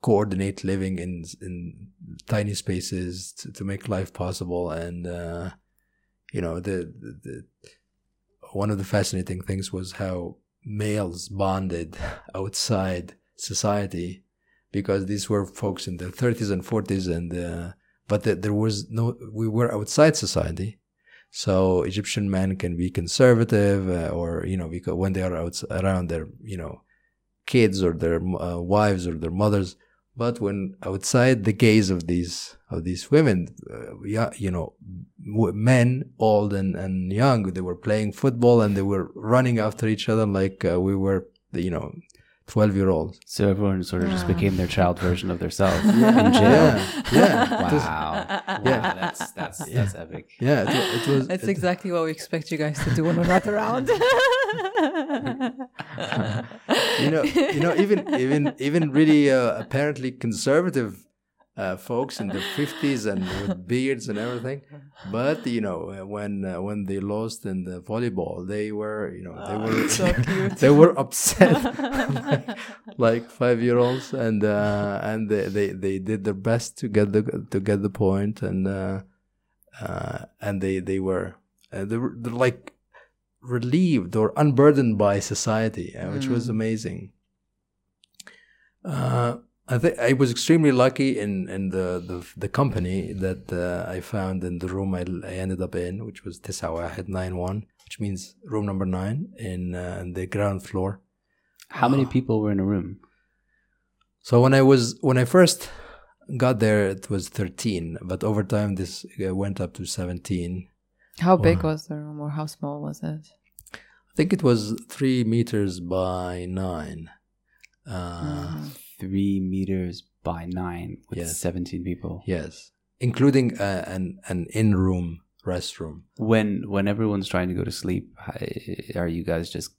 [SPEAKER 2] coordinate living in in tiny spaces to, to make life possible. And uh, you know the, the, one of the fascinating things was how males bonded outside society because these were folks in their 30s and 40s and uh, but the, there was no we were outside society. So egyptian men can be conservative uh, or you know because when they are out around their you know kids or their uh, wives or their mothers but when outside the gaze of these of these women uh, you know men old and, and young they were playing football and they were running after each other like uh, we were you know 12 year olds
[SPEAKER 1] So everyone sort of just became their child version of themselves
[SPEAKER 2] Yeah.
[SPEAKER 1] in jail.
[SPEAKER 2] yeah yeah it was,
[SPEAKER 1] Wow.
[SPEAKER 2] Yeah.
[SPEAKER 1] Wow, that's that's that's epic.
[SPEAKER 2] yeah it, it was
[SPEAKER 3] That's
[SPEAKER 2] it-
[SPEAKER 3] exactly what we expect you guys to do when we're not around.
[SPEAKER 2] you know, you know, even even even really uh, apparently conservative uh, folks in their fifties and with beards and everything, but you know, uh, when uh, when they lost in the volleyball, they were, you know, they were
[SPEAKER 3] so cute.
[SPEAKER 2] they were upset, like, like five year olds, and uh, and they, they they did their best to get the to get the point, and uh, uh, and they they were uh, they were like relieved or unburdened by society, which was
[SPEAKER 3] Mm.
[SPEAKER 2] amazing. I think I was extremely lucky in in the the, the company that uh, I found in the room I, I ended up in, which was Tisawahed Nine One, which means room number nine in, uh, in the ground floor.
[SPEAKER 1] How many people were in a room?
[SPEAKER 2] So when I was when I first got there, it was thirteen, but over time this uh, went up to seventeen.
[SPEAKER 3] How big was the room or how small was it?
[SPEAKER 2] I think it was three meters by nine. Uh,
[SPEAKER 3] Mm.
[SPEAKER 1] Three meters by nine with
[SPEAKER 2] Yes.
[SPEAKER 1] seventeen people.
[SPEAKER 2] Yes, including uh, an an in room restroom.
[SPEAKER 1] When when everyone's trying to go to sleep, are you guys just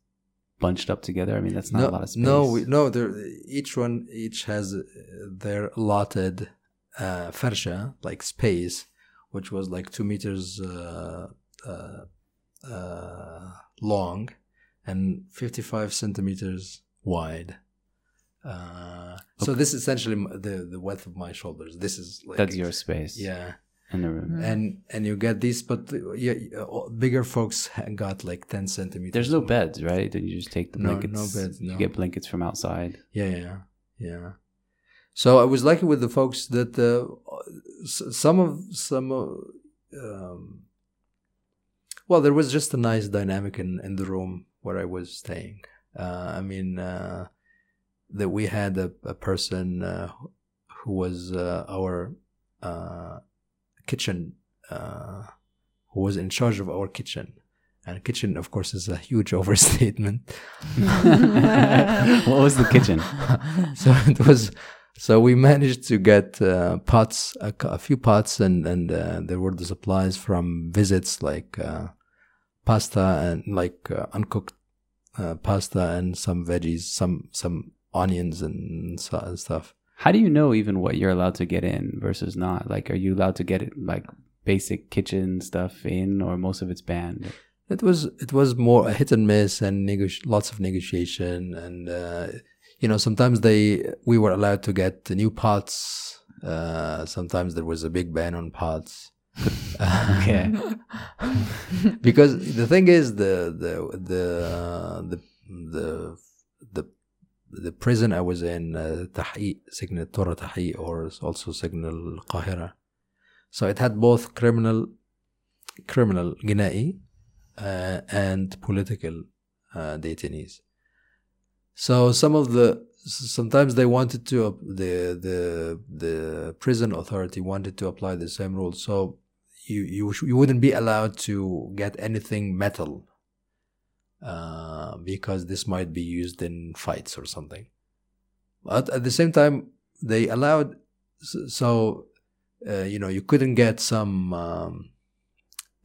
[SPEAKER 1] bunched up together? I mean, that's not
[SPEAKER 2] no,
[SPEAKER 1] a lot of space.
[SPEAKER 2] no, we, no. There, each one each has uh, their allotted uh, farsha, like space, which was like two meters uh, uh, uh, long and fifty-five centimeters wide. Uh, so this is essentially the the width of my shoulders. This is like
[SPEAKER 1] that's your space.
[SPEAKER 2] yeah.
[SPEAKER 1] in the room.
[SPEAKER 3] Mm.
[SPEAKER 2] and and you get these, but uh, yeah, uh, bigger folks got like ten centimeters.
[SPEAKER 1] There's no beds, right? Then you just take the blankets.
[SPEAKER 2] No, no
[SPEAKER 1] blankets.
[SPEAKER 2] beds, no.
[SPEAKER 1] You get blankets from outside.
[SPEAKER 2] Yeah, yeah, yeah. So I was lucky with the folks that uh, some of some. Uh, um, well, there was just a nice dynamic in in the room where I was staying. Uh, I mean, uh, that we had a, a person uh, who was uh, our uh, kitchen, uh, who was in charge of our kitchen. And kitchen, of course, is a huge overstatement.
[SPEAKER 1] what was the kitchen?
[SPEAKER 2] so it was so we managed to get uh, pots a, a few pots and and uh, there were the supplies from visits like uh, pasta and like uh, uncooked uh, pasta and some veggies some some onions and, stuff
[SPEAKER 1] How do you know even what you're allowed to get in versus not? Like, are you allowed to get it like basic kitchen stuff in, or most of it's banned?
[SPEAKER 2] It was it was more a hit and miss and lots of negotiation and uh, you know sometimes they we were allowed to get new pots. Uh, sometimes there was a big ban on pots.
[SPEAKER 1] Okay.
[SPEAKER 2] because the thing is the the the uh, the the the the prison I was in, uh, Signal Tora Tahqiq, or also Signal Qahira. So it had both criminal, criminal Ginai, uh, and political uh, detainees. So some of the sometimes they wanted to the the the prison authority wanted to apply the same rule. So you you you wouldn't be allowed to get anything metal uh, because this might be used in fights or something. But at the same time, they allowed so uh, you know you couldn't get some um,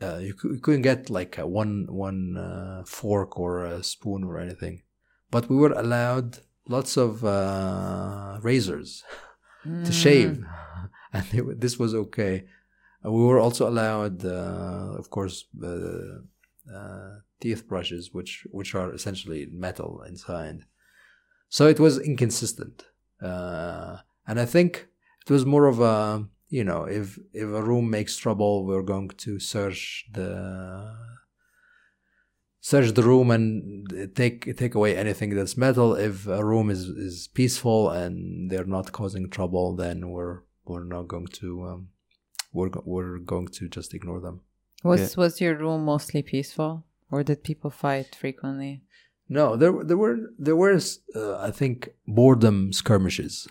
[SPEAKER 2] uh, you, you couldn't get like a one one uh, fork or a spoon or anything, but we were allowed lots of uh, razors to shave, and they, this was okay. We were also allowed, uh, of course, uh, teeth brushes, which which are essentially metal inside. So it was inconsistent, uh, and I think it was more of a you know if if a room makes trouble, we're going to search the search the room and take take away anything that's metal. If a room is is peaceful and they're not causing trouble, then we're we're not going to um, we're we're going to just ignore them.
[SPEAKER 3] Was was your room mostly peaceful, or did people fight frequently?
[SPEAKER 2] No, there there were there were uh, I think boredom skirmishes.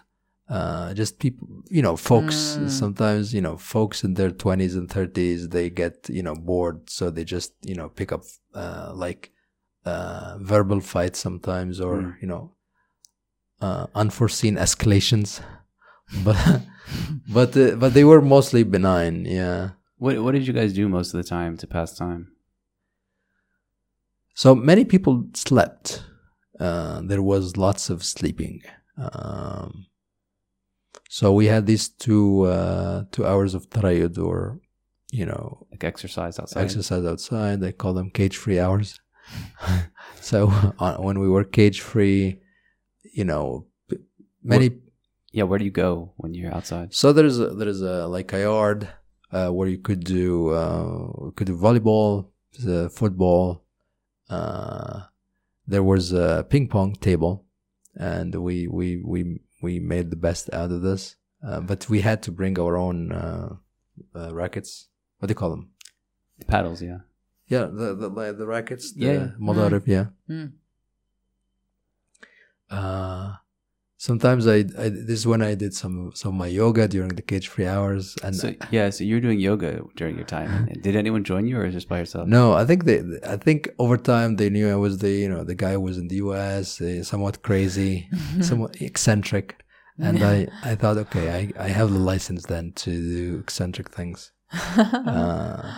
[SPEAKER 2] Uh, just people, you know, folks. Sometimes you know, folks in their twenties and thirties, they get you know bored, so they just you know pick up uh, like uh, verbal fights sometimes, or
[SPEAKER 1] Mm.
[SPEAKER 2] you know, uh, unforeseen escalations. But but uh, but they were mostly benign. Yeah.
[SPEAKER 1] What What did you guys do most of the time to pass time?
[SPEAKER 2] So many people slept. Uh, there was lots of sleeping. Um, so we had these two uh, two hours of tarayud or you know
[SPEAKER 1] Like exercise outside.
[SPEAKER 2] exercise outside. They call them cage free hours. so uh, when we were cage free, you know, many.
[SPEAKER 1] Yeah. Where do you go when you're outside?
[SPEAKER 2] So there's a, there's a like a yard uh, where you could do uh, could do volleyball, football. Uh, there was a ping pong table, and we we we we made the best out of this. Uh, but we had to bring our own uh, uh, rackets. What do you call them?
[SPEAKER 1] The paddles. Yeah.
[SPEAKER 2] Yeah, the the the rackets. The
[SPEAKER 1] Yeah.
[SPEAKER 2] Madarib, yeah.
[SPEAKER 3] Mm.
[SPEAKER 2] Sometimes I, I this is when I did some some of my yoga during the cage free hours, and
[SPEAKER 1] So yeah. So you're doing yoga during your time. And Did anyone join you, or just by yourself?
[SPEAKER 2] No, I think they. I think over time they knew I was the you know the guy who was in the U.S. Uh, somewhat crazy, somewhat eccentric, and I I thought okay I I have the license then to do eccentric things. Uh,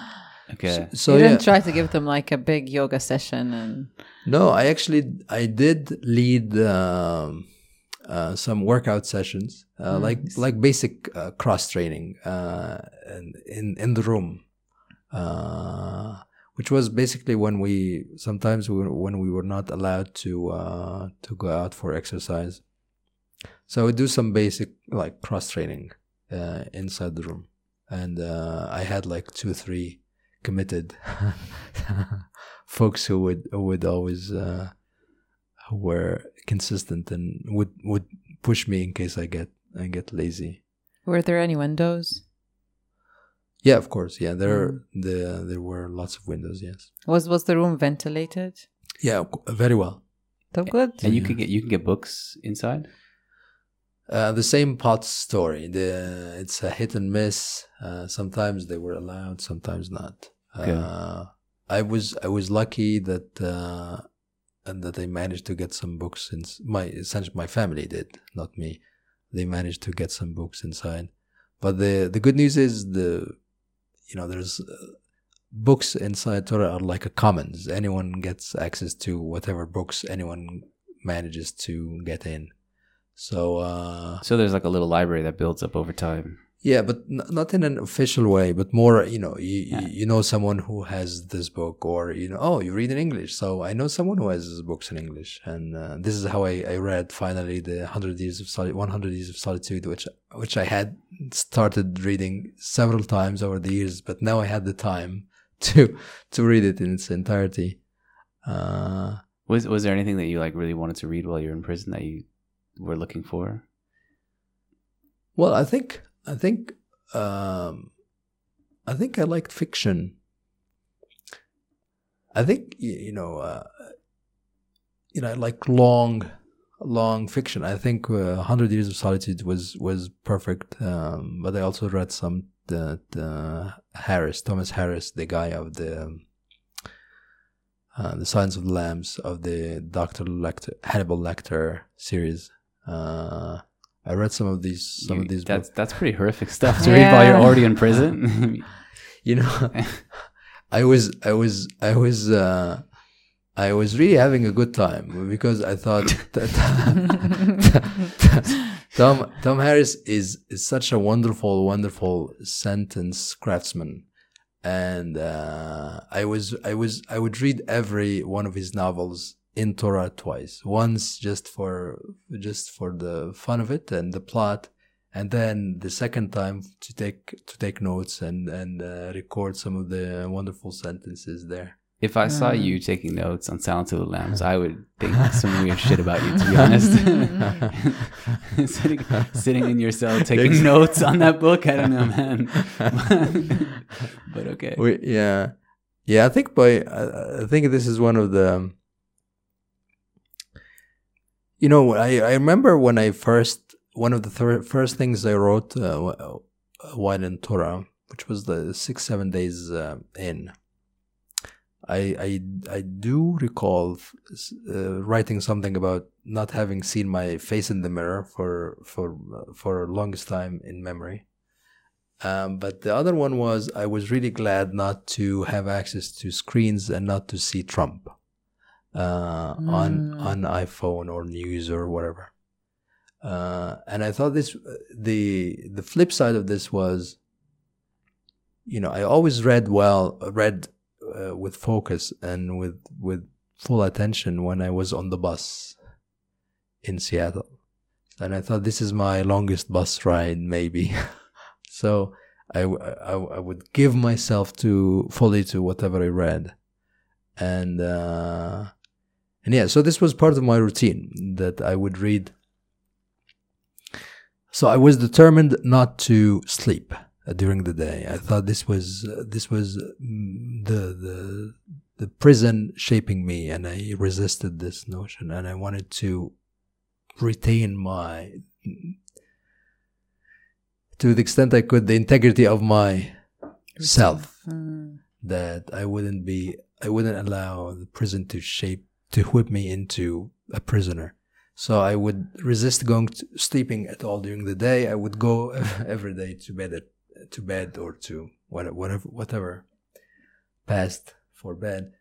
[SPEAKER 1] Okay.
[SPEAKER 2] so
[SPEAKER 3] you didn't try to give them like a big yoga session and
[SPEAKER 2] no, I actually I did lead um, uh, some workout sessions, uh, like like basic uh, cross training, uh, in in the room, uh, which was basically when we sometimes we, when we were not allowed to uh, to go out for exercise. So we do some basic like cross training uh, inside the room, and uh, I had like two three committed folks who would who would always uh, who were consistent and would would push me in case I get I get lazy.
[SPEAKER 3] were there any windows?
[SPEAKER 2] Yeah, of course. Yeah, there the there were lots of windows. Yes.
[SPEAKER 3] Was was the room ventilated?
[SPEAKER 2] Yeah, very well.
[SPEAKER 3] So good.
[SPEAKER 1] And you could get you can get books inside.
[SPEAKER 2] Uh, the same pot story. The it's a hit and miss. Uh, sometimes they were allowed, sometimes not.
[SPEAKER 1] Okay.
[SPEAKER 2] Uh, I was I was lucky that uh, and that I managed to get some books. In my essentially my family did, not me. They managed to get some books inside. But the the good news is the you know there's uh, books inside Tora are like a commons. Anyone gets access to whatever books anyone manages to get in. So uh,
[SPEAKER 1] So there's like a little library that builds up over time.
[SPEAKER 2] Yeah, but n- not in an official way, but more, you know, you,
[SPEAKER 1] Yeah.
[SPEAKER 2] you know someone who has this book, or you know, oh, you read in English, so I know someone who has books in English, and uh, this is how I, I read finally the Hundred Years of Solitude, One Hundred Years of Solitude, which which I had started reading several times over the years, but now I had the time to to read it in its entirety. Uh,
[SPEAKER 1] Was was there anything that you like really wanted to read while you were in prison that you were looking for?
[SPEAKER 2] Well, I think I think um, I think I liked fiction. I think you know, uh, you know, I like long, long fiction. I think uh, Hundred Years of Solitude was was perfect, um, but I also read some that uh, Harris, Thomas Harris, the guy of the. Uh, the Silence of the Lambs of the Doctor Lecter, Hannibal Lecter series. Uh, I read some of these some
[SPEAKER 1] You-
[SPEAKER 2] of these
[SPEAKER 1] that's
[SPEAKER 2] books.
[SPEAKER 1] that's pretty horrific stuff to read while you're already in prison.
[SPEAKER 2] You know, I was I was I was uh, I was really having a good time because I thought that Tom Tom Harris is is such a wonderful wonderful sentence craftsman, and uh, I was I was I would read every one of his novels in Tora twice. Once just for just for the fun of it and the plot, and then the second time to take to take notes and and uh, record some of the wonderful sentences there.
[SPEAKER 1] if I saw
[SPEAKER 3] Mm.
[SPEAKER 1] you taking notes on Silence of the Lambs, I would think some weird shit about you. To be honest, sitting sitting in your cell taking
[SPEAKER 2] Ex-
[SPEAKER 1] notes on that book, I don't know, man. but okay.
[SPEAKER 2] We, yeah, yeah. I think by I, I think this is one of the. You know, I I remember when I first one of the thir- first things I wrote uh, wh- while in Tora, which was the six seven days uh, in. I I I do recall uh, writing something about not having seen my face in the mirror for for for longest time in memory. Um, but the other one was I was really glad not to have access to screens and not to see Trump uh, on
[SPEAKER 3] Mm.
[SPEAKER 2] on iPhone or news or whatever. Uh, and I thought this the the flip side of this was, you know, I always read well, read uh, with focus and with with full attention when I was on the bus in Seattle, and I thought this is my longest bus ride, maybe. so I, I I would give myself to fully to whatever I read, and uh, and yeah, so this was part of my routine that I would read. So I was determined not to sleep uh, during the day. I thought this was uh, this was mm, the the the prison shaping me, and I resisted this notion, and I wanted to retain my to the extent I could the integrity of my self
[SPEAKER 3] Mm.
[SPEAKER 2] that I wouldn't be I wouldn't allow the prison to shape to whip me into a prisoner. So I would resist going to sleeping at all during the day. I would go every day to bed at, to bed or to whatever whatever passed for bed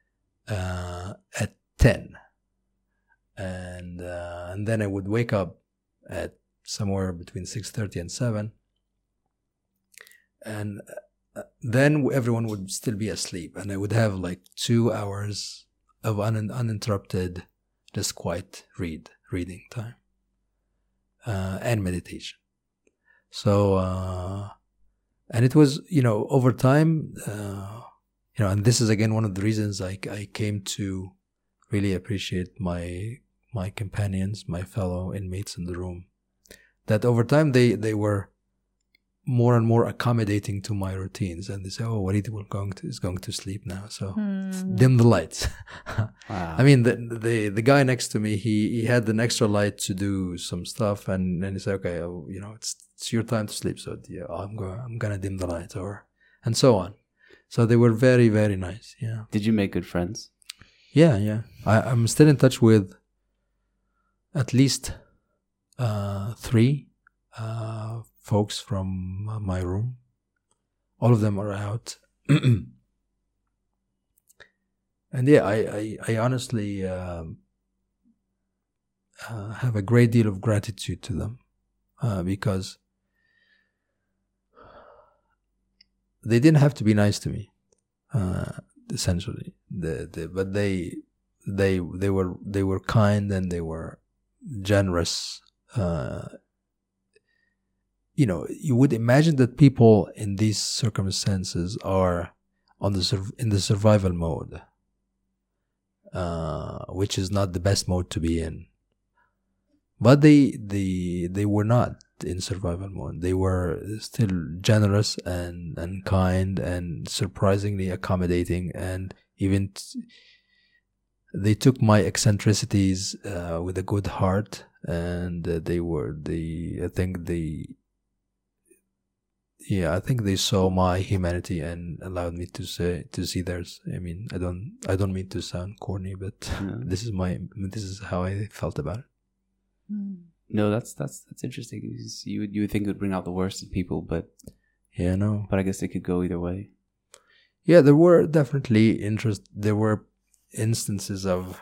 [SPEAKER 2] uh, at ten, and uh, and then I would wake up at somewhere between six thirty and seven, and uh, then everyone would still be asleep, and I would have like two hours of un- uninterrupted, just quiet read reading time uh, and meditation. So, uh, and it was you know over time, uh, you know, and this is again one of the reasons I I came to really appreciate my my companions, my fellow inmates in the room. That over time they they were more and more accommodating to my routines, and they say, "Oh, Walid will going to is going to sleep now, so
[SPEAKER 3] Mm.
[SPEAKER 2] dim the lights."
[SPEAKER 1] Wow.
[SPEAKER 2] I mean, the, the the guy next to me, he he had an extra light to do some stuff, and and he said, "Okay, uh, you know, it's it's your time to sleep, so yeah, I'm going I'm gonna dim the lights, or and so on." So they were very very nice. Yeah,
[SPEAKER 1] Did you make good friends?
[SPEAKER 2] yeah, yeah. I, I'm still in touch with at least uh, three uh, folks from my room. All of them are out. and yeah, I, I, I honestly um, uh, have a great deal of gratitude to them uh, because they didn't have to be nice to me, uh, essentially. The, the, but they they they were they were kind and they were generous. You know, you would imagine that people in these circumstances are on the in the survival mode, uh, which is not the best mode to be in. But they they they were not in survival mode. They were still generous and and kind and surprisingly accommodating and even. They took my eccentricities uh, with a good heart and uh, they were the i think they yeah i think they saw my humanity and allowed me to say to see theirs i mean i don't i don't mean to sound corny but
[SPEAKER 1] Yeah.
[SPEAKER 2] this is my this is how i felt about it hmm.
[SPEAKER 1] No, that's that's that's interesting. You would you would think it would bring out the worst in people, but
[SPEAKER 2] yeah no
[SPEAKER 1] but I guess it could go either way.
[SPEAKER 2] yeah there were definitely interest there were instances of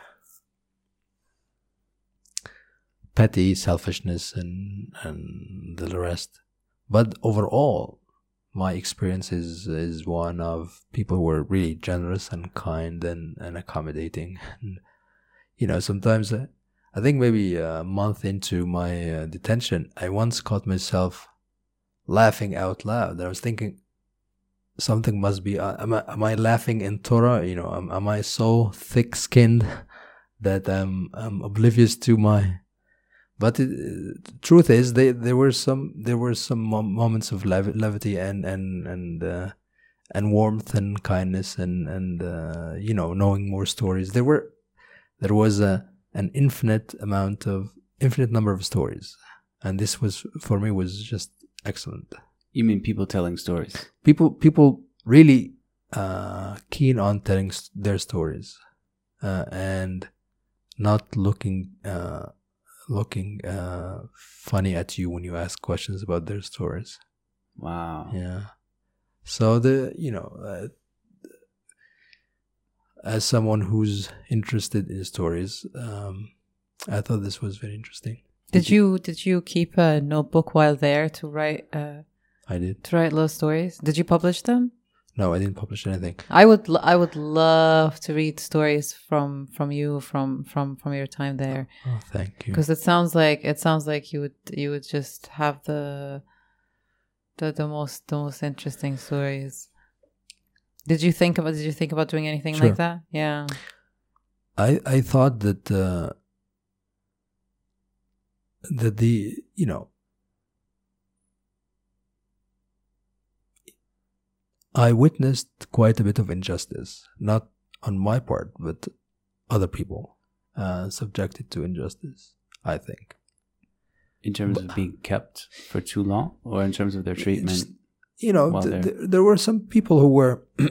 [SPEAKER 2] petty selfishness and and the rest but overall my experience is is one of people who were really generous and kind and and accommodating. And you know sometimes uh, i think maybe a month into my uh, detention i once caught myself laughing out loud. I was thinking something must be uh, am, I, am I laughing in Tora? You know am, am i so thick skinned that i'm i'm oblivious to my but it, the truth is they, there were some there were some mo- moments of lev- levity and and and uh, and warmth and kindness and and uh, you know knowing more stories. There were there was a an infinite amount of infinite number of stories. And this was for me was just excellent.
[SPEAKER 1] You mean people telling stories?
[SPEAKER 2] people people really uh, keen on telling their stories uh, and not looking uh, looking uh, funny at you when you ask questions about their stories.
[SPEAKER 1] Wow.
[SPEAKER 2] Yeah. So the you know uh, as someone who's interested in stories, um, I thought this was very interesting.
[SPEAKER 3] Did you did you keep a notebook while there to write uh,
[SPEAKER 2] I did.
[SPEAKER 3] to write little stories? Did you publish them?
[SPEAKER 2] No, I didn't publish anything.
[SPEAKER 3] I would lo- I would love to read stories from from you from from from your time there
[SPEAKER 2] Oh, thank you.
[SPEAKER 3] because it sounds like it sounds like you would you would just have the the the most the most interesting stories. Did you think about did you think about doing anything
[SPEAKER 2] Sure.
[SPEAKER 3] like that? Yeah.
[SPEAKER 2] I I thought that uh, that the you know I witnessed quite a bit of injustice, not on my part, but other people uh, subjected to injustice. I think
[SPEAKER 1] In terms of being kept for too long, or in terms of their treatment?
[SPEAKER 2] You know th- th- there were some people who were.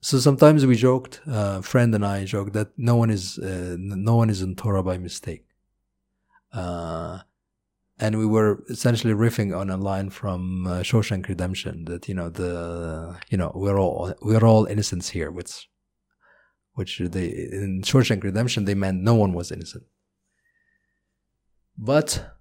[SPEAKER 2] so sometimes we joked, uh, friend and I joked that no one is uh, no one is in Tora by mistake. Uh, and we were essentially riffing on a line from uh, Shawshank Redemption that you know the you know we're all we're all innocents here, which which they in Shawshank Redemption they meant no one was innocent. But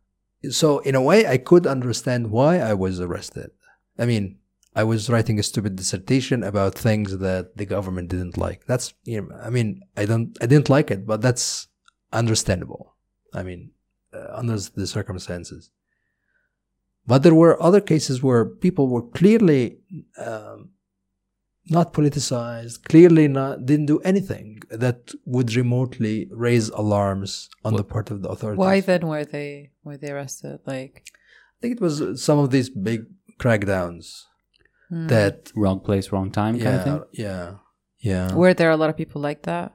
[SPEAKER 2] so in a way I could understand why I was arrested. I mean, I was writing a stupid dissertation about things that the government didn't like. That's you know, I mean, I don't I didn't like it, but that's understandable. I mean, under the circumstances. But there were other cases where people were clearly um, not politicized, clearly not didn't do anything that would remotely raise alarms on the part of the authorities.
[SPEAKER 3] Why then were they were they arrested? Like
[SPEAKER 2] I think it was uh, some of these big crackdowns
[SPEAKER 3] hmm.
[SPEAKER 2] that
[SPEAKER 1] Wrong place, wrong time kind
[SPEAKER 2] yeah,
[SPEAKER 1] of thing?
[SPEAKER 2] yeah, yeah.
[SPEAKER 3] were there a lot of people like that?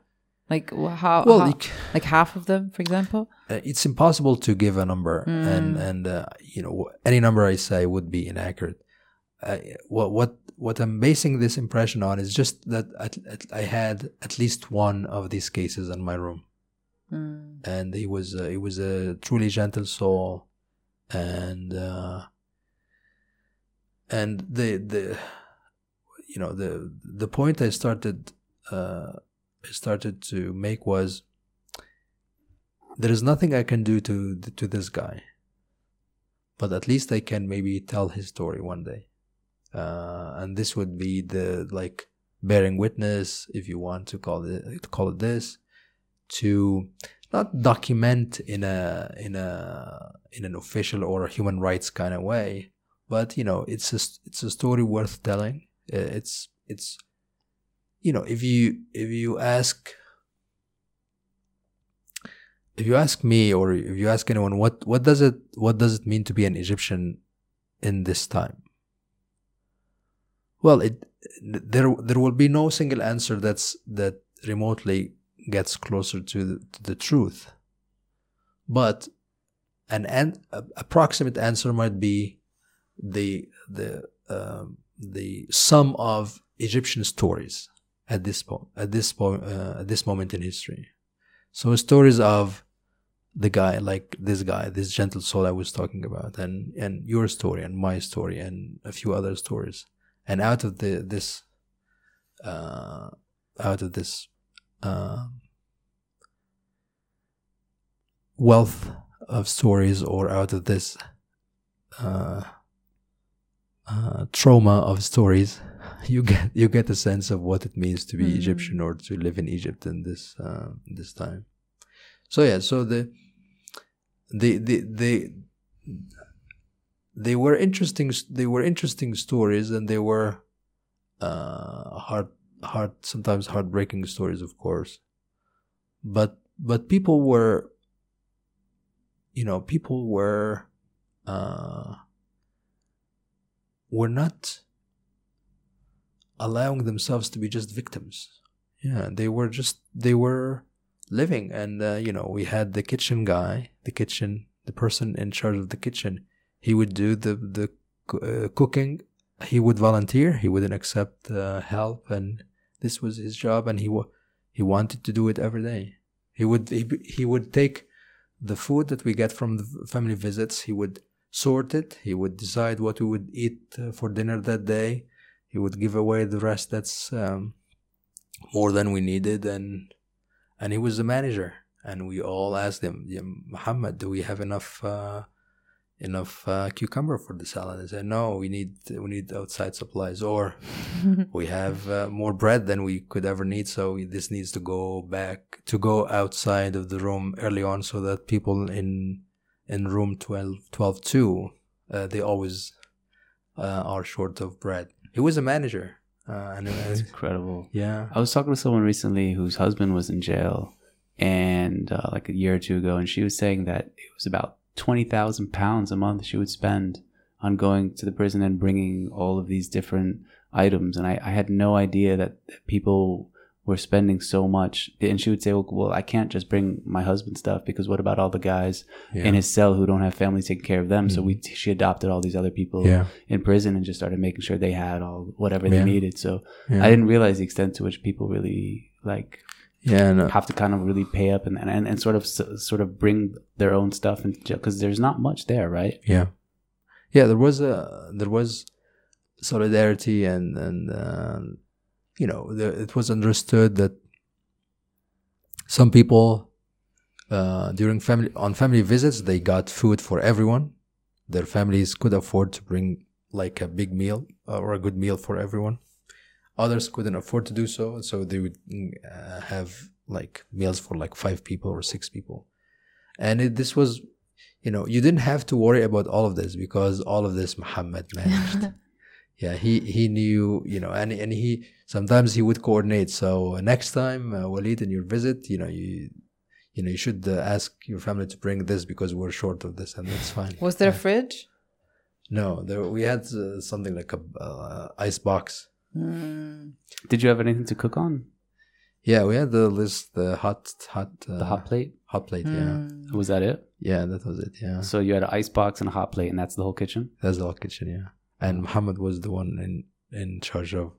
[SPEAKER 3] Like how?
[SPEAKER 2] well,
[SPEAKER 3] how- like half of them, for example.
[SPEAKER 2] Uh, it's impossible to give a number, and and uh, you know any number I say would be inaccurate. Uh, what what what I'm basing this impression on is just that at, at, I had at least one of these cases in my room,
[SPEAKER 3] Mm.
[SPEAKER 2] and he was uh, he was a truly gentle soul, and uh, and the the you know the the point I started uh, I started to make was there is nothing I can do to to this guy. but at least I can maybe tell his story one day. Uh, and this would be the like bearing witness, if you want to call it to call it this, to not document in a in a in an official or human rights kind of way, but you know it's a it's a story worth telling. It's it's you know if you if you ask if you ask me or if you ask anyone what what does it what does it mean to be an Egyptian in this time? Well it there there will be no single answer that's that remotely gets closer to the, to the truth. But an, an approximate answer might be the the um, the sum of Egyptian stories at this point at this point uh, at this moment in history so stories of the guy, like this guy, this gentle soul I was talking about, and and your story and my story and a few other stories, and out of the this, uh, out of this uh, wealth of stories, or out of this uh, uh, trauma of stories, you get you get a sense of what it means to be mm. Egyptian or to live in Egypt in this uh, this time. So yeah, so the the the they they were interesting they were interesting stories and they were uh, hard hard sometimes heartbreaking stories of course but but people were you know people were uh, were not allowing themselves to be just victims. Yeah, they were just they were living, and uh, you know we had the kitchen guy, the kitchen, the person in charge of the kitchen. He would do the the uh, cooking. He would volunteer. He wouldn't accept uh, help, and this was his job, and he wa- he wanted to do it every day. He would he, he would take the food that we get from the family visits. He would sort it. He would decide what we would eat uh, for dinner that day. He would give away the rest that's um, more than we needed, and and he was the manager. And we all asked him, yeah, Muhammad, do we have enough uh, enough uh, cucumber for the salad? He said, No, we need we need outside supplies, or we have uh, more bread than we could ever need. So this needs to go back to go outside of the room early on, so that people in in room 12, 12 2, uh, they always uh, are short of bread. He was a manager. Uh, and
[SPEAKER 1] That's incredible.
[SPEAKER 2] Yeah.
[SPEAKER 1] I was talking to someone recently whose husband was in jail and uh, like a year or two ago, and she was saying that it was about 20,000 pounds a month she would spend on going to the prison and bringing all of these different items. And I, I had no idea that people we're spending so much and she would say well, well, i can't just bring my husband stuff because what about all the guys yeah. in his cell who don't have families taking care of them mm-hmm. so we she adopted all these other people yeah. in prison and just started making sure they had all whatever yeah. they needed so i didn't realize the extent to which people really like
[SPEAKER 2] yeah no.
[SPEAKER 1] have to kind of really pay up and and, and sort of sort of bring their own stuff into jail because there's not much there right
[SPEAKER 2] yeah yeah there was a there was solidarity and and uh, you know, the, it was understood that some people uh, during family on family visits they got food for everyone. Their families could afford to bring like a big meal uh, or a good meal for everyone. Others couldn't afford to do so, so they would uh, have like meals for like five people or six people. And it, this was, you know, you didn't have to worry about all of this because all of this Muhammad managed. yeah, he he knew, you know, and and he sometimes he would coordinate. So uh, next time, uh, Walid, in your visit, you know, you you know, you should uh, ask your family to bring this because we're short of this, and that's fine.
[SPEAKER 3] Was there a fridge?
[SPEAKER 2] No, there we had uh, something like a uh, ice box.
[SPEAKER 3] Mm.
[SPEAKER 1] Did you have anything to cook on?
[SPEAKER 2] Yeah, we had the list, the hot, hot, uh,
[SPEAKER 1] the hot plate.
[SPEAKER 2] Hot plate, mm. yeah.
[SPEAKER 1] Was that it?
[SPEAKER 2] Yeah, that was it. Yeah.
[SPEAKER 1] So you had an ice box and a hot plate, and that's the whole kitchen.
[SPEAKER 2] That's the whole kitchen, yeah. And Muhammad was the one in in charge of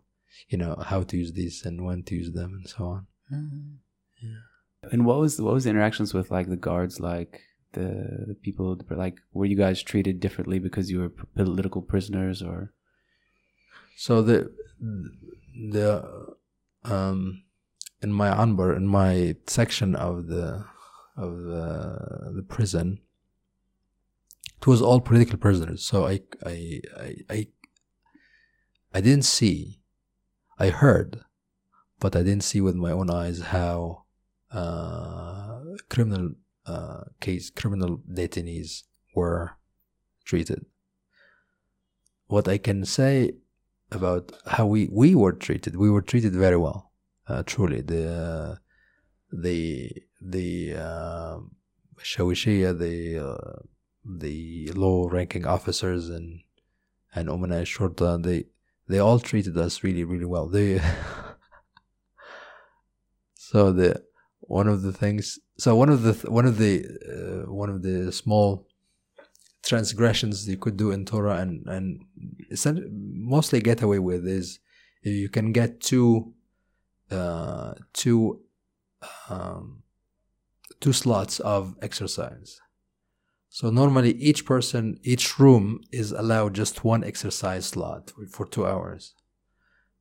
[SPEAKER 2] you know how to use these and when to use them and so on.
[SPEAKER 3] Mm-hmm.
[SPEAKER 2] Yeah.
[SPEAKER 1] And what was what was the interactions with like the guards like the the people like were you guys treated differently because you were political prisoners or?
[SPEAKER 2] So the the um in my anbar in my section of the of the, the prison it was all political prisoners. So I I I I, I didn't see, I heard, but I didn't see with my own eyes how uh, criminal uh, case criminal detainees were treated. What I can say about how we we were treated, we were treated very well. Uh, truly, the the the uh, Shawishia, the uh, the low-ranking officers and and Umana Shurta, they they all treated us really really well. They so the one of the things so one of the one of the uh, one of the small transgressions you could do in Tora and and mostly get away with is you can get two uh, two um, two slots of exercise. So normally each person, each room is allowed just one exercise slot for two hours.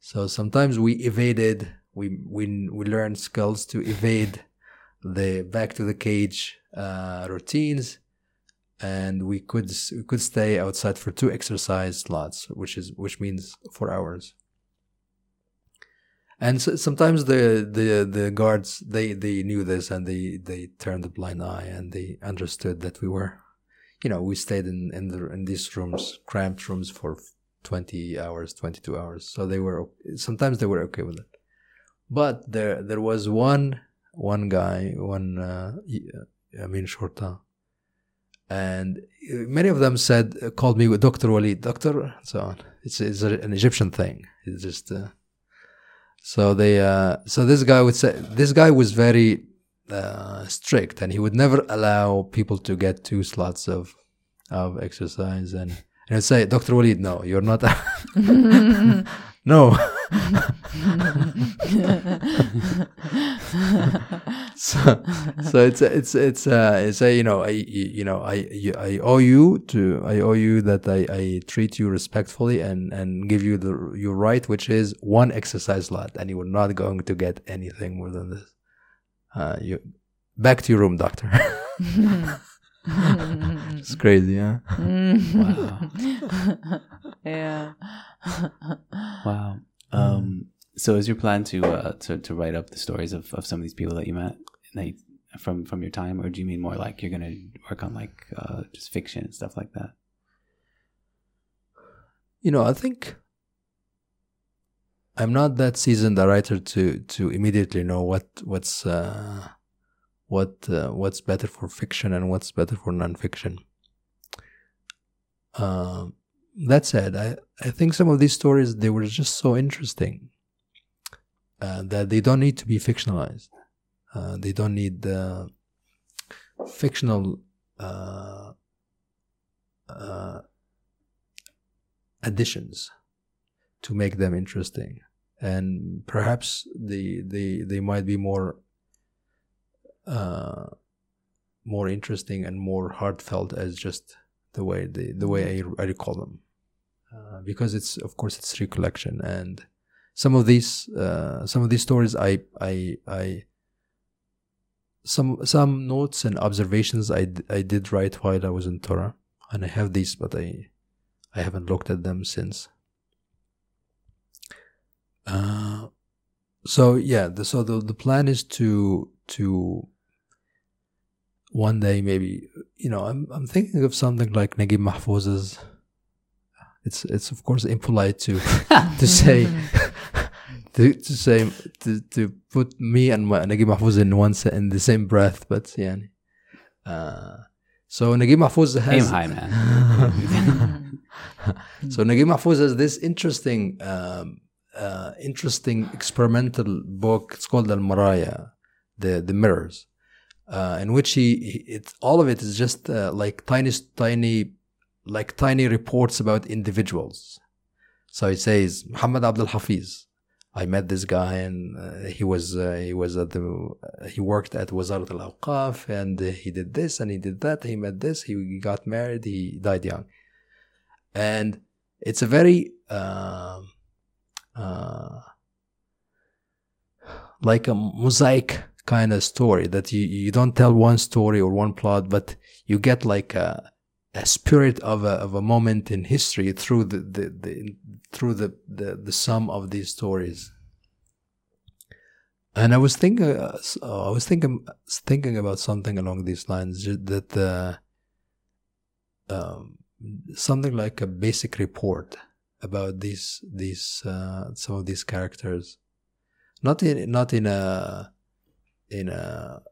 [SPEAKER 2] So sometimes we evaded, we we we learned skills to evade the back to the cage uh, routines, and we could we could stay outside for two exercise slots, which is which means four hours and so, sometimes the, the the guards they they knew this and they they turned a blind eye and they understood that we were you know we stayed in in, the, in these rooms cramped rooms for 20 hours 22 hours. So they were sometimes they were okay with it. But there there was one one guy one uh, I mean Shorta. And many of them said called me Dr. Walid Doctor so on. It's, it's an Egyptian thing. It's just uh, so they, uh, so this guy would say, this guy was very uh, strict, and he would never allow people to get two slots of of exercise. And and I'd say, Doctor Walid, no, you're not. no. so, so it's it's it's uh it's a you know I you know I I owe you to I owe you that I, I treat you respectfully and and give you the your right which is one exercise lot and you are not going to get anything more than this. Uh, you back to your room, doctor. it's crazy, huh?
[SPEAKER 3] wow. yeah.
[SPEAKER 1] wow. Um, so is your plan to uh, to to write up the stories of, of some of these people that you met that you, from from your time, or do you mean more like you're gonna work on like uh, just fiction and stuff like that?
[SPEAKER 2] You know, I think I'm not that seasoned a writer to to immediately know what what's uh, what uh, what's better for fiction and what's better for nonfiction. Uh, that said, I, I think some of these stories they were just so interesting uh, that they don't need to be fictionalized. Uh, they don't need uh, fictional uh, additions to make them interesting, and perhaps they they they might be more uh, more interesting and more heartfelt as just the way the the way I, I recall them, because it's of course it's recollection. And some of these uh, some of these stories I I I some some notes and observations I, I did write while I was in Tora. And I have these but I I haven't looked at them since. Uh, so yeah, the, so the the plan is to to one day maybe you know I'm I'm thinking of something like Naguib Mahfouz's it's it's of course impolite to to say to, to say to, to put me and Naguib Mahfouz in one in the same breath, but yeah. Uh, so Naguib Mahfouz has
[SPEAKER 1] aim high, man.
[SPEAKER 2] so Naguib Mahfouz has this interesting, um, uh, interesting experimental book. It's called Al Maraya, the the mirrors, uh, in which he, it's all of it is just uh, like tiny, tiny like tiny reports about individuals. So he says Muhammad Abdul Hafiz. I met this guy and uh, he was uh, he was at the he worked at Wazarat al Awqaf and he did this and he did that. He met this. He got married. He died young, and it's a very um, uh, like a mosaic kind of story that you you don't tell one story or one plot, but you get like a a spirit of a of a moment in history through the, the, the through the, the the sum of these stories. And I was thinking, uh, I was thinking, thinking about something along these lines that uh, um, something like a basic report about these these uh, some of these characters, not in not in a in a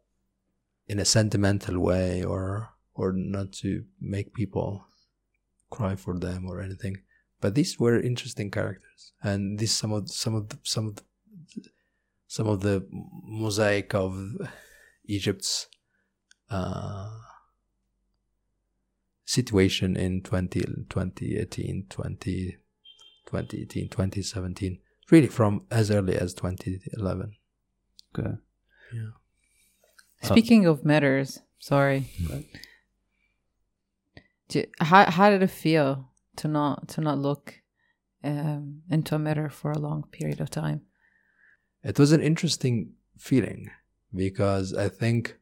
[SPEAKER 2] in a sentimental way or or not to make people cry for them or anything. But these were interesting characters, and these some of some of the, some of the, some of the mosaic of Egypt's uh, situation in 20, 2018, 20, 2018, 2017, really from as early as 2011.
[SPEAKER 1] Good.
[SPEAKER 2] Yeah.
[SPEAKER 3] Speaking of mirrors, sorry. Do, how how did it feel to not to not look um, into a mirror for a long period of time?
[SPEAKER 2] It was an interesting feeling because I think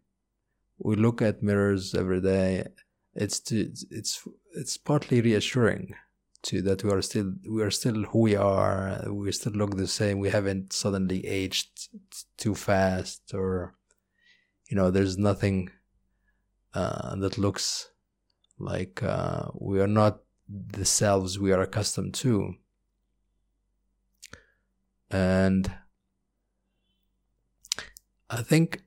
[SPEAKER 2] we look at mirrors every day. It's to, it's it's partly reassuring to that we are still we are still who we are. We still look the same. We haven't suddenly aged too fast, or you know, there's nothing uh, that looks like uh, we are not the selves we are accustomed to. And I think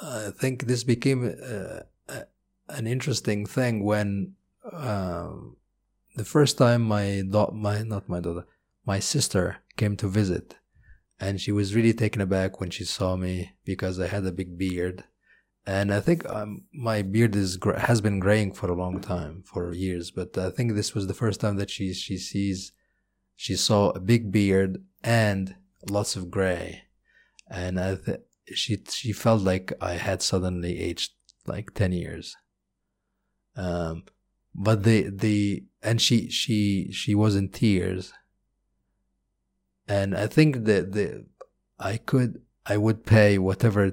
[SPEAKER 2] I think this became uh, an interesting thing when uh, the first time my daughter, my not my daughter, my sister came to visit, and she was really taken aback when she saw me because I had a big beard, and I think um, my beard is has been graying for a long time, for years. But I think this was the first time that she she sees, she saw a big beard and lots of gray, and I she she felt like I had suddenly aged like ten years. Um, but the the and she she she was in tears, and I think that the I could I would pay whatever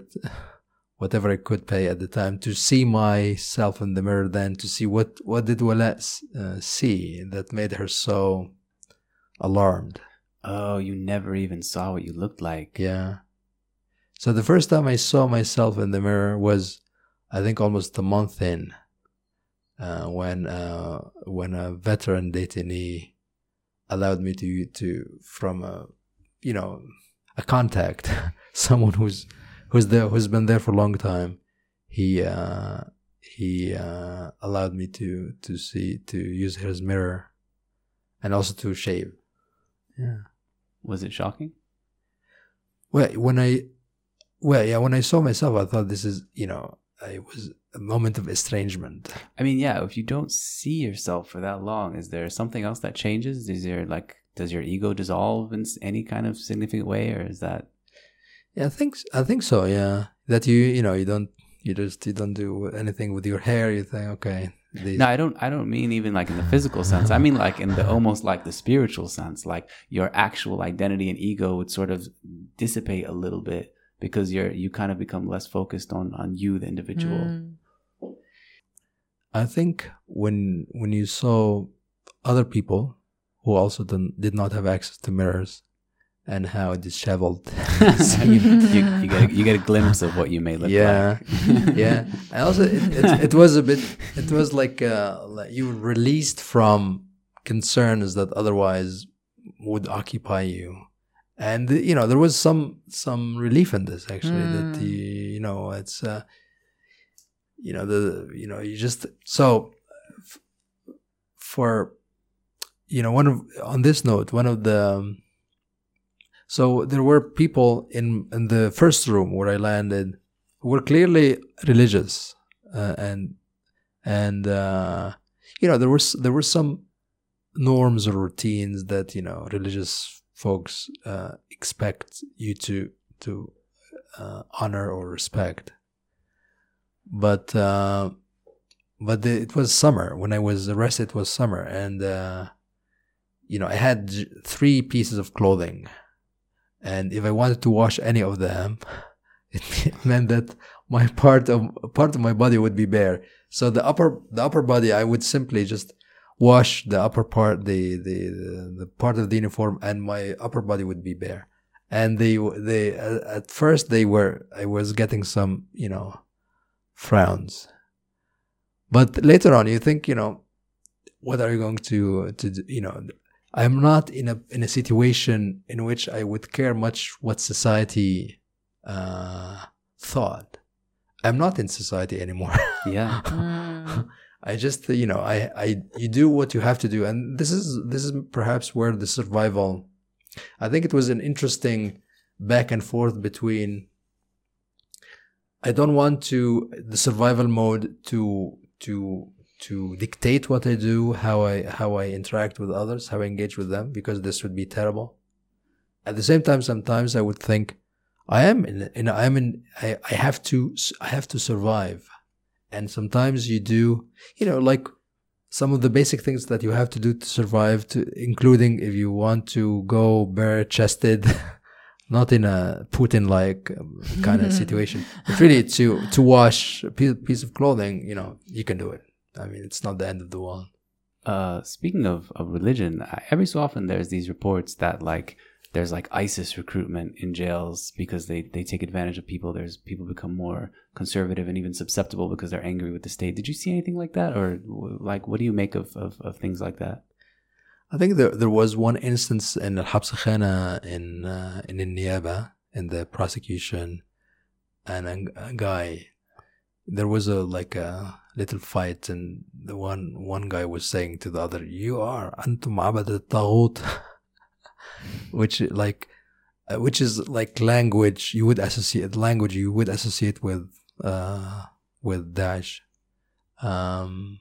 [SPEAKER 2] whatever I could pay at the time to see myself in the mirror then to see what what did Wala uh, see that made her so alarmed.
[SPEAKER 1] Oh, you never even saw what you looked like.
[SPEAKER 2] Yeah. So the first time I saw myself in the mirror was, I think, almost a month in, when uh, when a veteran detainee allowed me to to from a you know a contact, someone who's who's there who's been there for a long time. He uh, he uh, allowed me to to see to use his mirror, and also to shave. Yeah.
[SPEAKER 1] Was it shocking?
[SPEAKER 2] Well, when I well, yeah, when I saw myself, I thought this is, you know, it was moment of estrangement.
[SPEAKER 1] I mean, yeah, if you don't see yourself for that long, is there something else that changes? Is there like, does your ego dissolve in any kind of significant way, or is that?
[SPEAKER 2] Yeah, I think I think so. Yeah, that you you know you don't you just you don't do anything with your hair. You think okay.
[SPEAKER 1] These... No, I don't. I don't mean even like in the physical sense. I mean like in the almost like the spiritual sense. Like your actual identity and ego would sort of dissipate a little bit because you're you kind of become less focused on on you the individual mm.
[SPEAKER 2] I think when when you saw other people who also did not have access to mirrors and how disheveled
[SPEAKER 1] you, you, you, get a, you get a glimpse of what you may look
[SPEAKER 2] yeah,
[SPEAKER 1] like.
[SPEAKER 2] Yeah. And also it, it, it, was a bit it was like, uh, like you were released from concerns that otherwise would occupy you. And you know there was some some relief in this actually mm. that you, you know it's uh you know the you know you just so f- for you know one of on this note one of the um, so there were people in in the first room where I landed who were clearly religious uh, and and uh you know there was there were some norms or routines that you know religious folks uh, expect you to to uh, honor or respect. But uh, but the, it was summer when I was arrested. It was summer, and uh, you know I had three pieces of clothing, and if I wanted to wash any of them, it meant that my part of part of my body would be bare. So the upper the upper body, I would simply just wash the upper part, the the the part of the uniform, and my upper body would be bare. And they they at first they were I was getting some you know frowns, but later on you think you know what are you going to to do? you know I'm not in a in a situation in which I would care much what society uh, thought. I'm not in society anymore.
[SPEAKER 1] Yeah.
[SPEAKER 3] Mm.
[SPEAKER 2] I just you know I I you do what you have to do, and this is this is perhaps where the survival. I think it was an interesting back and forth between. I don't want to the survival mode to to to dictate what I do, how I how I interact with others, how I engage with them, because this would be terrible. At the same time, sometimes I would think, I am in, in I am in, I, I have to I have to survive, and sometimes you do, you know, like some of the basic things that you have to do to survive, to including if you want to go bare chested. Not in a Putin-like um, kind of situation, but really to to wash a piece, piece of clothing, you know, you can do it. I mean, it's not the end of the world.
[SPEAKER 1] Uh, speaking of, of religion, every so often there's these reports that like there's like ISIS recruitment in jails because they, they take advantage of people. There's people become more conservative and even susceptible because they're angry with the state. Did you see anything like that, or like what do you make of, of, of things like that?
[SPEAKER 2] I think there there was one instance in Al Habs in uh, in Niyaba in the prosecution, and a, a guy. There was a like a little fight, and the one one guy was saying to the other, "You are antum abad al which like uh, which is like language you would associate language you would associate with uh with Daesh. Um,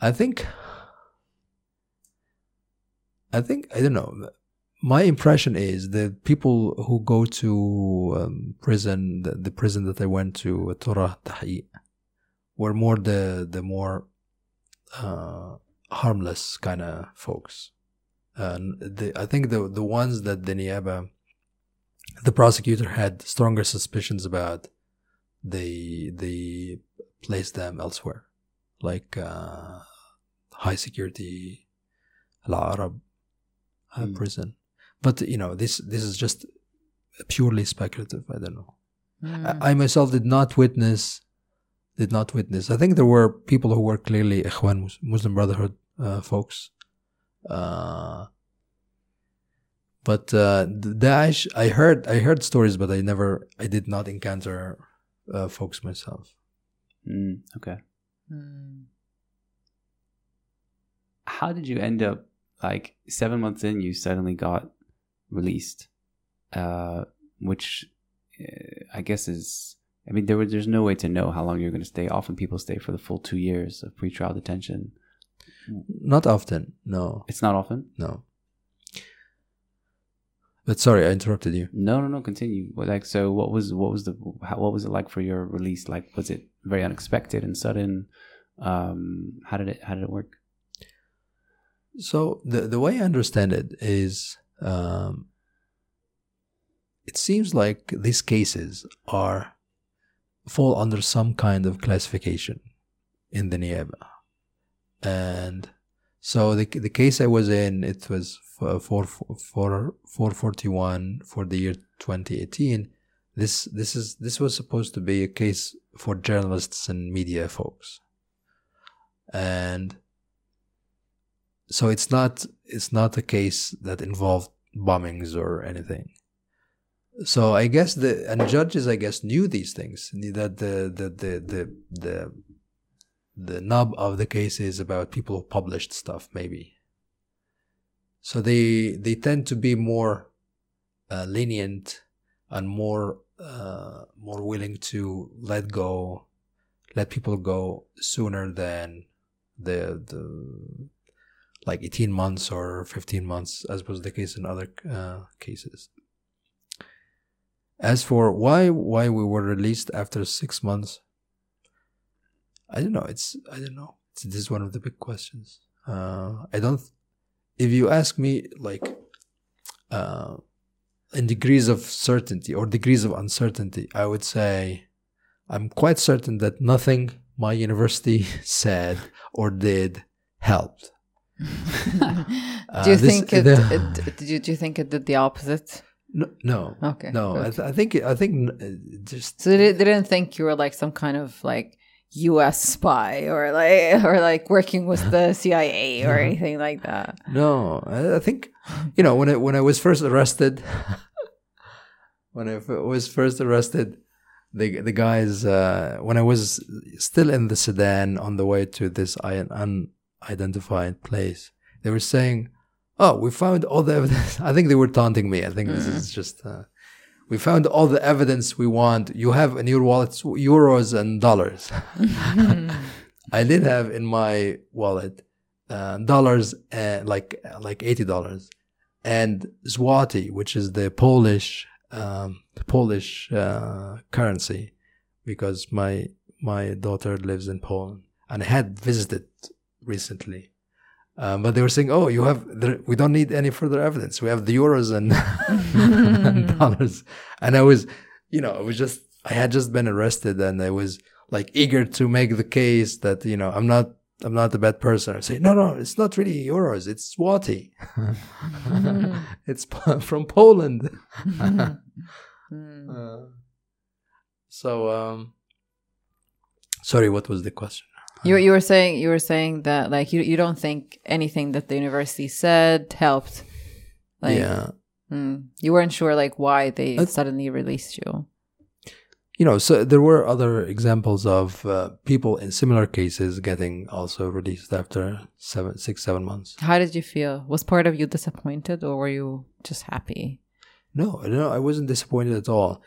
[SPEAKER 2] I think I think I don't know. My impression is that people who go to um, prison, the, the prison that I went to, Tora Tahi, were more the the more uh, harmless kind of folks. And the, I think the the ones that the Niaba, the prosecutor had stronger suspicions about, they they placed them elsewhere, like uh, high security Al Aqrab uh,
[SPEAKER 1] Mm.
[SPEAKER 2] prison. But you know, this this is just purely speculative. I don't know.
[SPEAKER 3] Mm.
[SPEAKER 2] I, I myself did not witness, did not witness. I think there were people who were clearly Ikhwan Mus- Muslim Brotherhood uh, folks. Uh, but uh, Daesh, I heard, I heard stories, but I never, I did not encounter uh, folks myself.
[SPEAKER 1] Mm, okay.
[SPEAKER 3] Mm.
[SPEAKER 1] How did you end up like seven months in? You suddenly got released, uh, which uh, I guess is. I mean, there were, there's no way to know how long you're going to stay. Often people stay for the full two years of pretrial detention.
[SPEAKER 2] Not often, no,
[SPEAKER 1] It's not often.
[SPEAKER 2] no. But sorry, I interrupted you.
[SPEAKER 1] No, no, no. Continue. Like, so what was what was the how, what was it like for your release? Like, was it very unexpected and sudden? Um, how did it how did it work?
[SPEAKER 2] So the the way I understand it is, um, it seems like these cases are fall under some kind of classification in the Niaba, and so the the case I was in it was for for four forty one for the year twenty eighteen. This this is this was supposed to be a case for journalists and media folks, and so it's not it's not a case that involved bombings or anything. So i guess the and judges i guess knew these things that the the the the the, the nub of the case is about people who published stuff maybe. So they they tend to be more uh, lenient and more uh, more willing to let go let people go sooner than the the like 18 months or 15 months as was the case in other uh, cases. As for why why we were released after six months i don't know. It's i don't know. It's, this is one of the big questions. Uh, i don't if you ask me like uh, in degrees of certainty or degrees of uncertainty i would say I'm quite certain that nothing my university said or did helped.
[SPEAKER 3] Do
[SPEAKER 2] Uh,
[SPEAKER 3] you
[SPEAKER 2] this-
[SPEAKER 3] think it, it do, you, do you think it did the opposite?
[SPEAKER 2] No, no,
[SPEAKER 3] Okay.
[SPEAKER 2] no. I, th- I think I think uh, just
[SPEAKER 3] So they, they didn't think you were like some kind of like U.S. spy or like or like working with the CIA or anything like that.
[SPEAKER 2] no. I, I think you know when I when I was first arrested, when I f- was first arrested, the the guys uh, when I was still in the sedan on the way to this un- unidentified place, they were saying, "Oh, we found all the evidence." I think they were taunting me. I think this is just. Uh, we found all the evidence we want. You have in your wallets euros and dollars. I did have in my wallet uh, dollars and like like eighty dollars and zloty, which is the Polish um, Polish uh, currency, because my my daughter lives in Poland and I had visited recently. Um, but they were saying, "Oh, you have. There, we don't need any further evidence. We have the euros and, and dollars." And I was, you know, I was just. I had just been arrested, and I was like eager to make the case that you know I'm not. I'm not a bad person. I say, no, no, it's not really euros. It's zloty. it's po- from Poland. Uh, so, um, sorry, what was the question?
[SPEAKER 3] You you were saying you were saying that like you you don't think anything that the university said helped. Like,
[SPEAKER 2] yeah.
[SPEAKER 3] mm, you weren't sure like why they suddenly released you.
[SPEAKER 2] you know, so there were other examples of uh, people in similar cases getting also released after seven, six, seven months.
[SPEAKER 3] How did you feel? Was part of you disappointed or were you just happy?
[SPEAKER 2] No, no, I wasn't disappointed at all.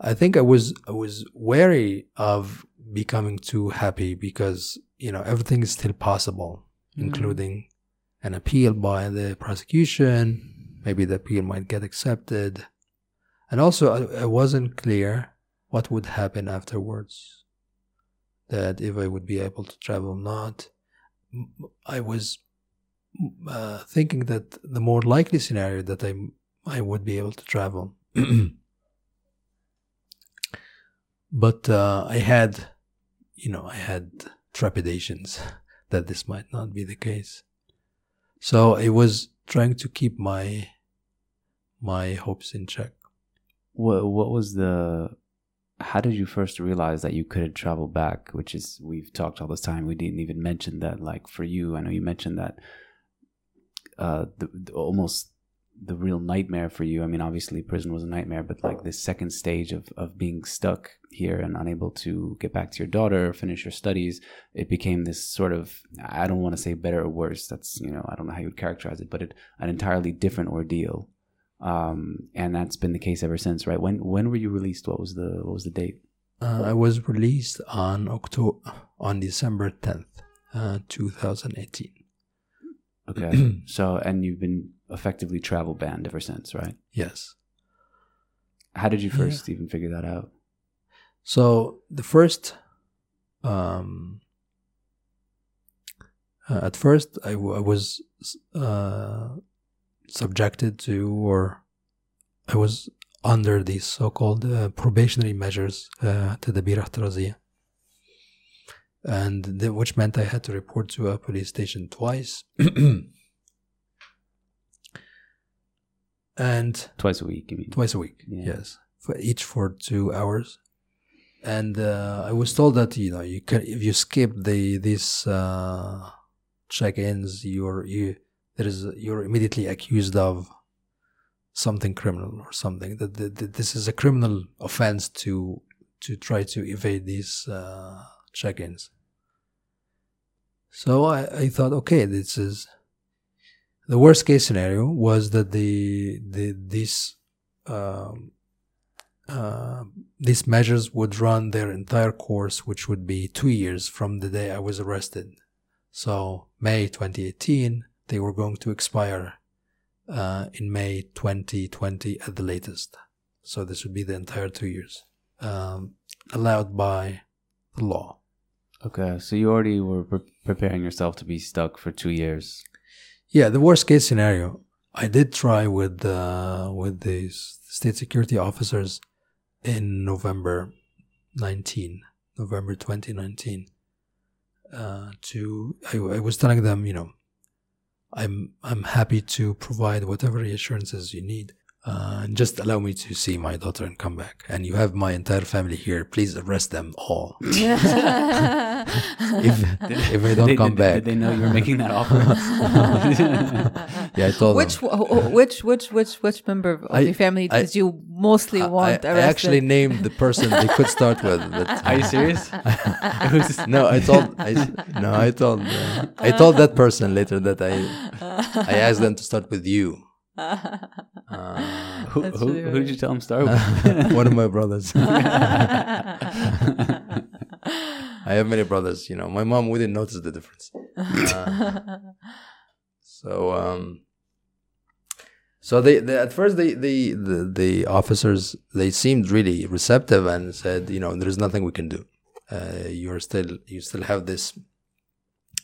[SPEAKER 2] I think I was, I was wary of becoming too happy because you know everything is still possible,
[SPEAKER 3] Mm.
[SPEAKER 2] including an appeal by the prosecution. Maybe the appeal might get accepted, and also I, I wasn't clear what would happen afterwards. That if I would be able to travel or not. I was uh, thinking that the more likely scenario that I I would be able to travel. but uh, I had, you know, I had trepidations that this might not be the case. So I was trying to keep my my hopes in check.
[SPEAKER 1] What what was the how did you first realize that you couldn't travel back? Which is we've talked all this time. We didn't even mention that. Like for you, I know you mentioned that uh, the, the almost the real nightmare for you. I mean, obviously prison was a nightmare, but like this second stage of of being stuck here and unable to get back to your daughter, finish your studies, it became this sort of I don't want to say better or worse. That's you know I don't know how you would characterize it, but it an entirely different ordeal um, and that's been the case ever since, right? When when were you released? What was the what was the date?
[SPEAKER 2] Uh, I was released on October on December tenth, uh, two thousand eighteen.
[SPEAKER 1] Okay, so and you've been effectively travel banned ever since, right?
[SPEAKER 2] Yes.
[SPEAKER 1] How did you first even figure that out?
[SPEAKER 2] So the first, um, uh, at first I, w- I was uh, subjected to, or I was under these so-called uh, probationary measures uh, to the Birah Tarazia. And the, which meant I had to report to a police station twice. and
[SPEAKER 1] Twice a week,
[SPEAKER 2] twice a week
[SPEAKER 1] Yeah.
[SPEAKER 2] yes. For each for two hours. And uh, i was told that you know you can if you skip the these uh, check-ins you're you there is you're immediately accused of something criminal or something. That, that, that this is a criminal offense to to try to evade these uh, check-ins. So I, I thought okay this is the worst case scenario was that the the these um, uh, these measures would run their entire course, which would be two years from the day I was arrested. So May 2018, they were going to expire uh, in May 2020 at the latest. So this would be the entire two years um, allowed by the law.
[SPEAKER 1] Okay, so you already were pre- preparing yourself to be stuck for two years.
[SPEAKER 2] Yeah, the worst case scenario. I did try with uh, with the state security officers in November 19, November 2019. Uh, to I, I was telling them, you know, I'm I'm happy to provide whatever reassurances you need. Uh, and just allow me to see my daughter and come back. And you have my entire family here. Please arrest them all. if if I don't
[SPEAKER 1] Did they,
[SPEAKER 2] come
[SPEAKER 1] did,
[SPEAKER 2] back,
[SPEAKER 1] Did they know you were making that offer?
[SPEAKER 2] yeah, I told
[SPEAKER 3] which
[SPEAKER 2] them.
[SPEAKER 3] wh- wh- which which which which member of
[SPEAKER 2] I-
[SPEAKER 3] your family
[SPEAKER 2] I-
[SPEAKER 3] did you mostly
[SPEAKER 2] I,
[SPEAKER 3] want
[SPEAKER 2] I actually named the person they could start with. But
[SPEAKER 1] Are you serious?
[SPEAKER 2] No, I told I no, I told uh, I told that person later that I I asked them to start with you. Uh,
[SPEAKER 1] who, who, who did you tell him start with?
[SPEAKER 2] one of my brothers. I have many brothers. You know, my mom wouldn't notice the difference. Uh, so, um, so they, they at first they, they the the officers they seemed really receptive and said, you know, there's nothing we can do. Uh, you're still you still have this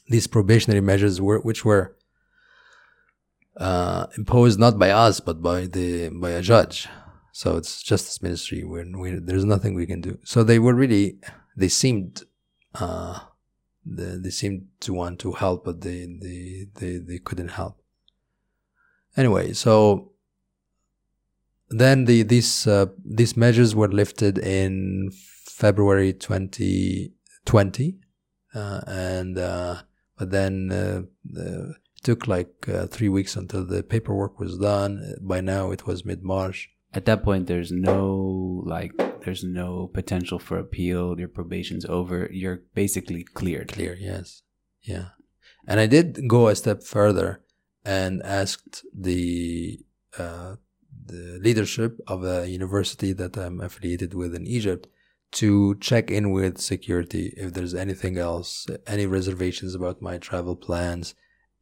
[SPEAKER 2] these probationary measures were, which were uh, imposed not by us but by the by a judge. So it's justice ministry. We're, we there's nothing we can do. So they were really they seemed uh, they, they seemed to want to help, but they they they, they couldn't help. Anyway, so then the these uh, these measures were lifted in February 2020, uh, and uh, but then uh, the, took like uh, three weeks until the paperwork was done. By now, it was mid March.
[SPEAKER 1] At that point, there's no like, there's no potential for appeal. Your probation's over. You're basically cleared.
[SPEAKER 2] Clear, yes, yeah. And I did go a step further and asked the uh, the leadership of a university that I'm affiliated with in Egypt to check in with security if there's anything else, any reservations about my travel plans,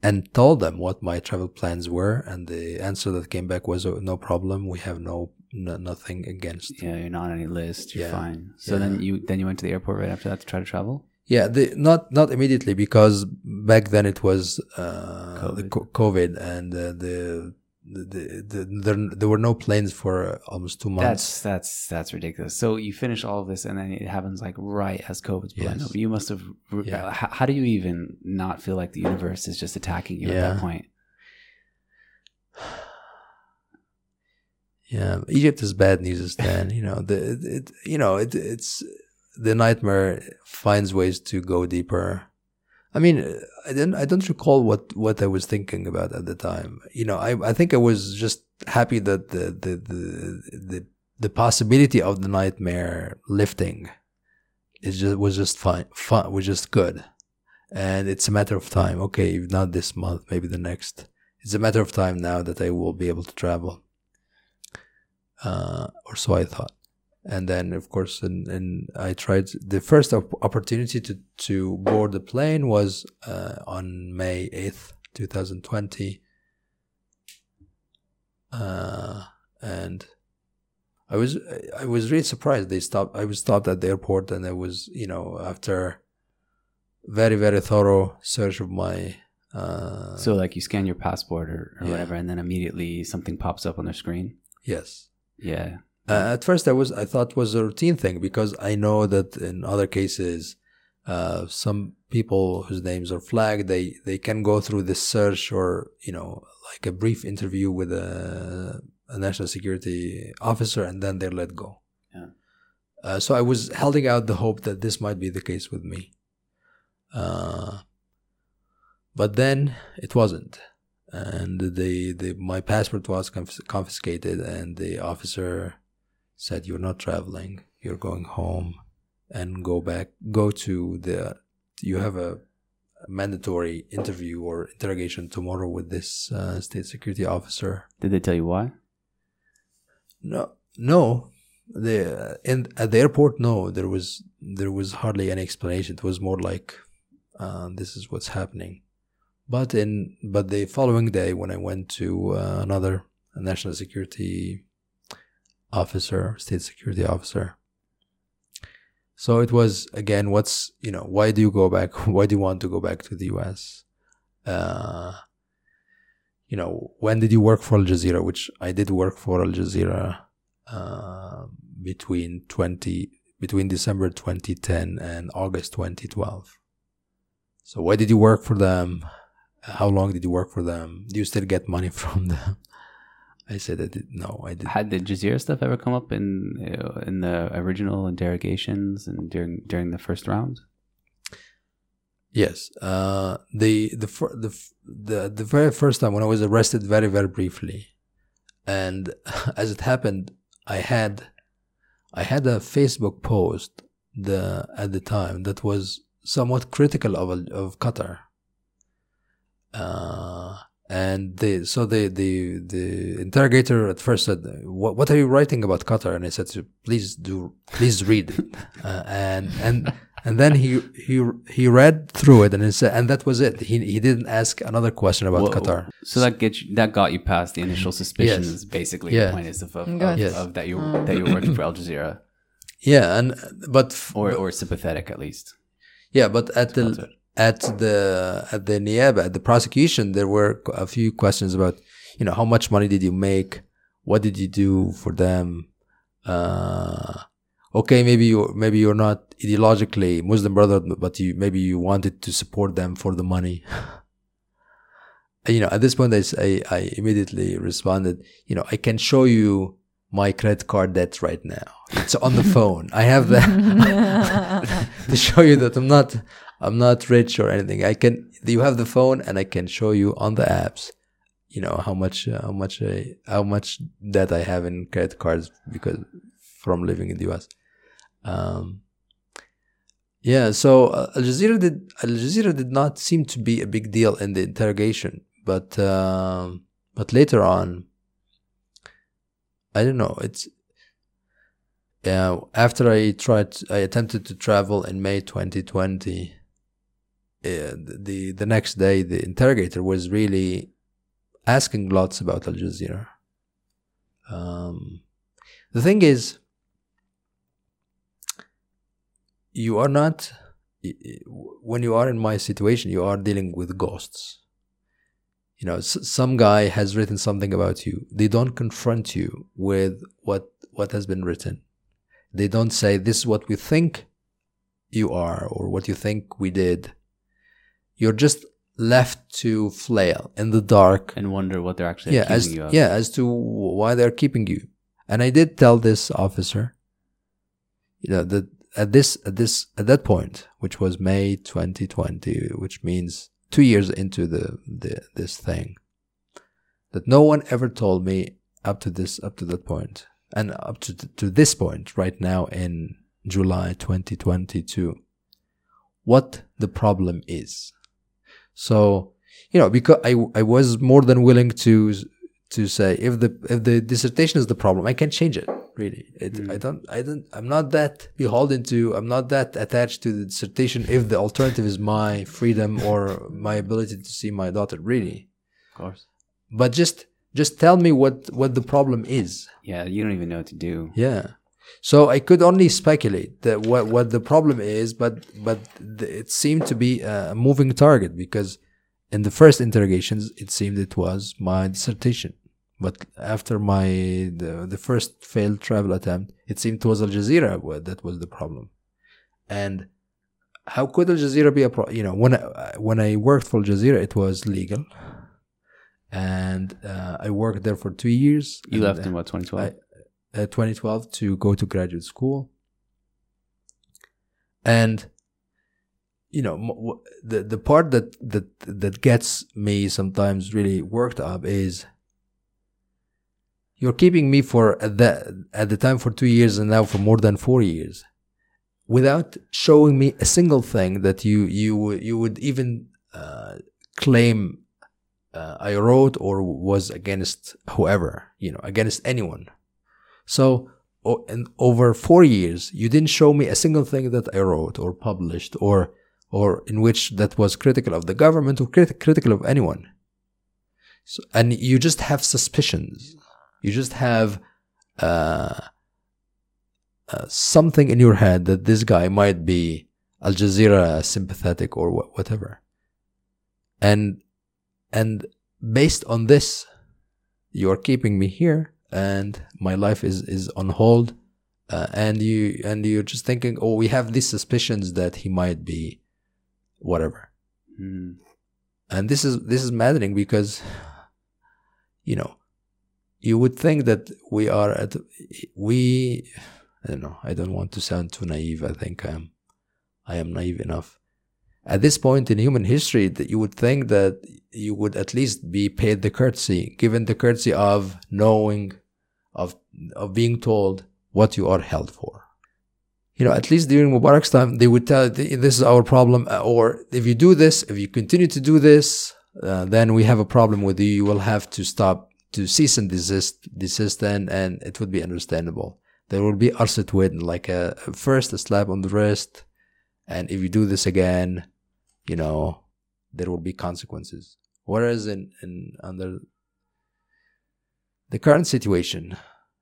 [SPEAKER 2] and told them what my travel plans were. And the answer that came back was, oh, "No problem. We have no, no nothing against."
[SPEAKER 1] Yeah, you're not on any list. You're
[SPEAKER 2] Yeah.
[SPEAKER 1] fine. So
[SPEAKER 2] Yeah.
[SPEAKER 1] then you then you went to the airport right after that to try to travel.
[SPEAKER 2] Yeah, the, not not immediately because back then it was uh, the
[SPEAKER 1] COVID.
[SPEAKER 2] co- COVID and uh, the, the, the, the there, there were no planes for almost two months.
[SPEAKER 1] That's that's that's ridiculous. So you finish all of this, and then it happens like right as COVID's blowing
[SPEAKER 2] Yes.
[SPEAKER 1] up. You must have.
[SPEAKER 2] Yeah.
[SPEAKER 1] Uh, how, how do you even not feel like the universe is just attacking you at that point?
[SPEAKER 2] yeah, Egypt is bad news, Stan. you know the it, you know it, it's the nightmare finds ways to go deeper. I mean, I didn't. I don't recall what what I was thinking about at the time. You know, I I think I was just happy that the the the the, the possibility of the nightmare lifting is just was just fine. Fun was just good, and it's a matter of time. Okay, if not this month, maybe the next. It's a matter of time now that I will be able to travel. Uh, or so I thought and then of course and, and i tried the first op- opportunity to, to board the plane was uh, on may 8th 2020 uh, and i was i was really surprised they stopped i was stopped at the airport and it was you know after very very thorough search of my uh,
[SPEAKER 1] So like you scan your passport or, or
[SPEAKER 2] Yeah.
[SPEAKER 1] whatever, and then immediately something pops up on the screen.
[SPEAKER 2] yes
[SPEAKER 1] Yeah.
[SPEAKER 2] Uh, at first, I was I thought was a routine thing because I know that in other cases, uh, some people whose names are flagged they they can go through this search or you know like a brief interview with a, a national security officer and then they're let go.
[SPEAKER 1] Yeah.
[SPEAKER 2] Uh, so I was holding out the hope that this might be the case with me. Uh, but then it wasn't and the, the my passport was confis- confiscated and the officer said you're not traveling. You're going home and go back go to the you have a mandatory interview or interrogation tomorrow with this uh, state security officer.
[SPEAKER 1] Did they tell you why?
[SPEAKER 2] no no. The in at the airport no. There was there was hardly any explanation. It was more like uh, this is what's happening. But in but the following day when i went to uh, another national security officer state security officer so it was again what's you know why do you go back why do you want to go back to the us uh you know when did you work for al jazeera which i did work for al jazeera uh, between 20 between December 2010 and August 2012. So why did you work for them? How long did you work for them? Do you still get money from them? I said I did. No, I did.
[SPEAKER 1] Had the Jazeera stuff ever come up in uh, in the original interrogations and during during the first round?
[SPEAKER 2] Yes. Uh, the the the the the very first time when I was arrested, very very briefly, and as it happened, I had I had a Facebook post the at the time that was somewhat critical of of Qatar. Uh, and the so the the the interrogator at first said, "What what are you writing about Qatar?" And I said, "Please do, please read uh, and and and then he he he read through it and it said, and that was it. He he didn't ask another question about
[SPEAKER 1] Well,
[SPEAKER 2] Qatar.
[SPEAKER 1] So that gets you, that got you past the initial suspicions. Basically,
[SPEAKER 2] Yeah.
[SPEAKER 1] the point is of of, of,
[SPEAKER 2] Yes.
[SPEAKER 1] of that you that you were working for Al Jazeera
[SPEAKER 2] Yeah, and but f-
[SPEAKER 1] or or sympathetic at least.
[SPEAKER 2] yeah, but at the
[SPEAKER 1] it.
[SPEAKER 2] At the at the niyaba at the prosecution there were a few questions about you know how much money did you make? What did you do for them? Uh okay maybe you maybe you're not ideologically muslim brother but you maybe you wanted to support them for the money. You know at this point I, I immediately responded you know i can show you my credit card debt right now. It's on the phone. I have that to show you that I'm not I'm not rich or anything. I can you have the phone and I can show you on the apps, you know how much uh, how much how much debt I have in credit cards because from living in the US. Um, yeah, so uh, Al Jazeera did Al Jazeera did not seem to be a big deal in the interrogation, but um, but later on, I don't know. It's after I tried, I attempted to travel in May 2020. Uh, the the next day, the interrogator was really asking lots about Al Jazeera. Um, the thing is, you are not when you are in my situation, you are dealing with ghosts. You know, some guy has written something about you. They don't confront you with what what has been written they don't say this is what we think you are or what you think we did you're just left to flail in the dark
[SPEAKER 1] and wonder what they're actually
[SPEAKER 2] yeah as yeah as to why they're keeping you. And i did tell this officer you know that at this at this at that point which was may 2020 which means 2 years into the, the this thing that no one ever told me up to this up to that point and up to to this point right now in July 2022 what the problem is so you know because I I was more than willing to to say if the if the dissertation is the problem I can change it really it,
[SPEAKER 1] Mm.
[SPEAKER 2] I don't I don't I'm not that beholden to I'm not that attached to the dissertation if the alternative is my freedom or my ability to see my daughter really
[SPEAKER 1] of course.
[SPEAKER 2] but just just tell me what what the problem is
[SPEAKER 1] Yeah, you don't even know what to do.
[SPEAKER 2] yeah so i could only speculate that what what the problem is but but it seemed to be a moving target because in the first interrogations it seemed it was my dissertation. But after my the, the first failed travel attempt it seemed it was al jazeera that was the problem. And how could al jazeera be a pro you know when I, when i worked for al jazeera it was legal. And uh, i worked there for two years.
[SPEAKER 1] You
[SPEAKER 2] and,
[SPEAKER 1] left in what 2012?
[SPEAKER 2] Uh, 2012 to go to graduate school. And you know the the part that that that gets me sometimes really worked up is you're keeping me for at the at the time for 2 years and now for more than 4 years without showing me a single thing that you you would- you would even uh, claim uh, I wrote or was against whoever you know against anyone so, over four years, you didn't show me a single thing that I wrote or published or or in which that was critical of the government or crit- critical of anyone. So, and you just have suspicions. You just have uh, uh, something in your head that this guy might be Al Jazeera sympathetic or wha- whatever. And and based on this, you are keeping me here and my life is is on hold. Uh, and you and you're just thinking, oh, we have these suspicions that he might be whatever,
[SPEAKER 1] Mm.
[SPEAKER 2] and this is this is maddening because you know you would think that we are at we I don't know I don't want to sound too naive. I think I am I am naive enough. At this point in human history that you would think that you would at least be paid the courtesy given the courtesy of knowing of of being told what you are held for you know, at least during Mubarak's time, they would tell this is our problem, uh, or if you do this, if you continue to do this, uh, then we have a problem with you. You will have to stop, to cease and desist, desist, then, and it would be understandable. There will be arsit win, like a first a slap on the wrist, and if you do this again, you know, there will be consequences. Whereas in in under the current situation,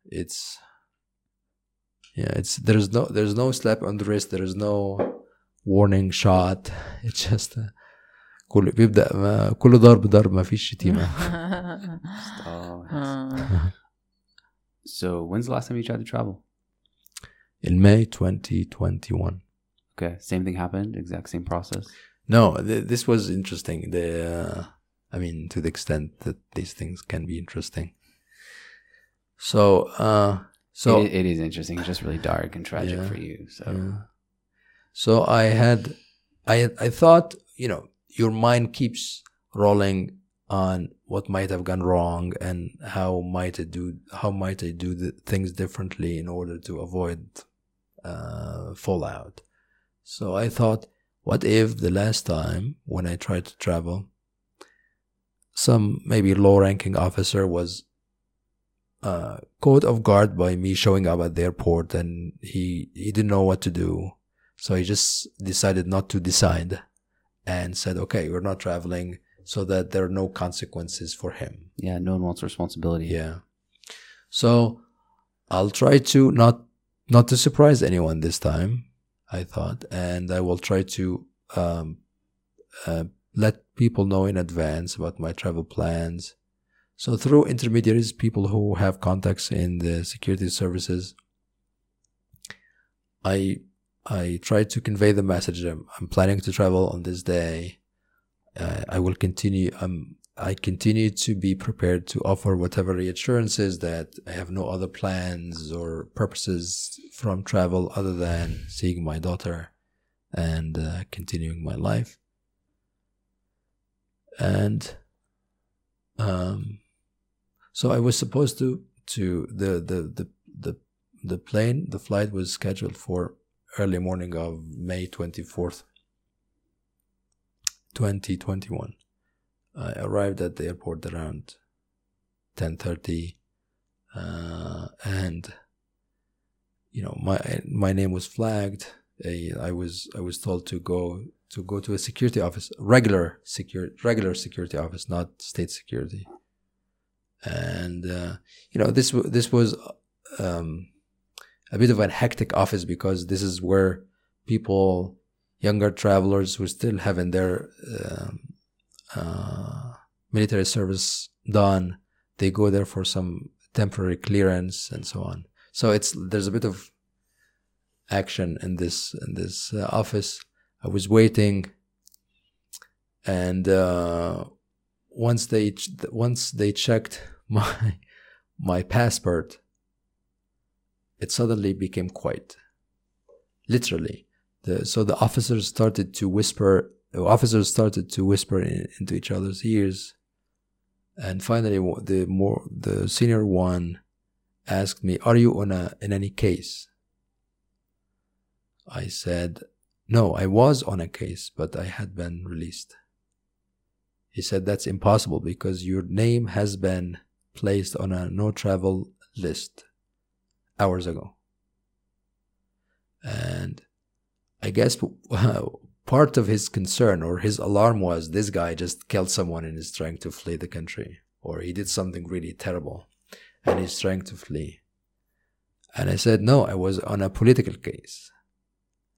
[SPEAKER 2] it's yeah, it's there's no there's no slap on the wrist, there's no warning shot. It's just uh, كل بيبدأ ما كل ضرب ضرب ما فيش شتيمة.
[SPEAKER 1] Oh,
[SPEAKER 3] Uh,
[SPEAKER 1] so when's the last time you tried to travel?
[SPEAKER 2] In May 2021.
[SPEAKER 1] Okay, same thing happened. Exact same process.
[SPEAKER 2] No, th- this was interesting. The uh, I mean, to the extent that these things can be interesting. So, uh, so
[SPEAKER 1] it, it is interesting. It's just really dark and tragic
[SPEAKER 2] Yeah.
[SPEAKER 1] for you. So
[SPEAKER 2] Yeah. So I had, I I thought, you know, your mind keeps rolling on what might have gone wrong and how might I do, how might I do the things differently in order to avoid uh, fallout. So I thought, what if the last time when I tried to travel, some maybe low-ranking officer was uh, caught off guard by me showing up at the airport and he he didn't know what to do so he just decided not to decide and said, okay, we're not traveling so that there are no consequences for him.
[SPEAKER 1] yeah, no one wants responsibility.
[SPEAKER 2] Yeah. So I'll try to not, not to surprise anyone this time, I thought, and I will try to, um, uh, let people know in advance about my travel plans. So through intermediaries, people who have contacts in the security services, I I try to convey the message. I'm, I'm planning to travel on this day. Uh, I will continue. Um, I continue to be prepared to offer whatever reassurances that I have no other plans or purposes from travel other than seeing my daughter and uh, continuing my life. And um, so I was supposed to to the the the the the plane the flight was scheduled for early morning of May 24th 2021 I arrived at the airport around 10:30 uh, and you know my my name was flagged. I, I was I was told to go to go to a security office regular security regular security office not state security and uh, you know this this was um, a bit of a hectic office because this is where people, younger travelers who still haven't their um, uh, military service done, they go there for some temporary clearance and so on. So it's there's a bit of action in this in this uh, office. I was waiting, and uh, once they once they checked my my passport it suddenly became quiet. Literally. The, so the officers started to whisper, officers started to whisper in, into each other's ears. And finally, the more, the senior one asked me, are you on a, in any case? I said, no, I was on a case, but I had been released. He said, that's impossible because your name has been placed on a no travel list hours ago. And I guess part of his concern or his alarm was this guy just killed someone and is trying to flee the country, or he did something really terrible and he's trying to flee. And I said, no, I was on a political case.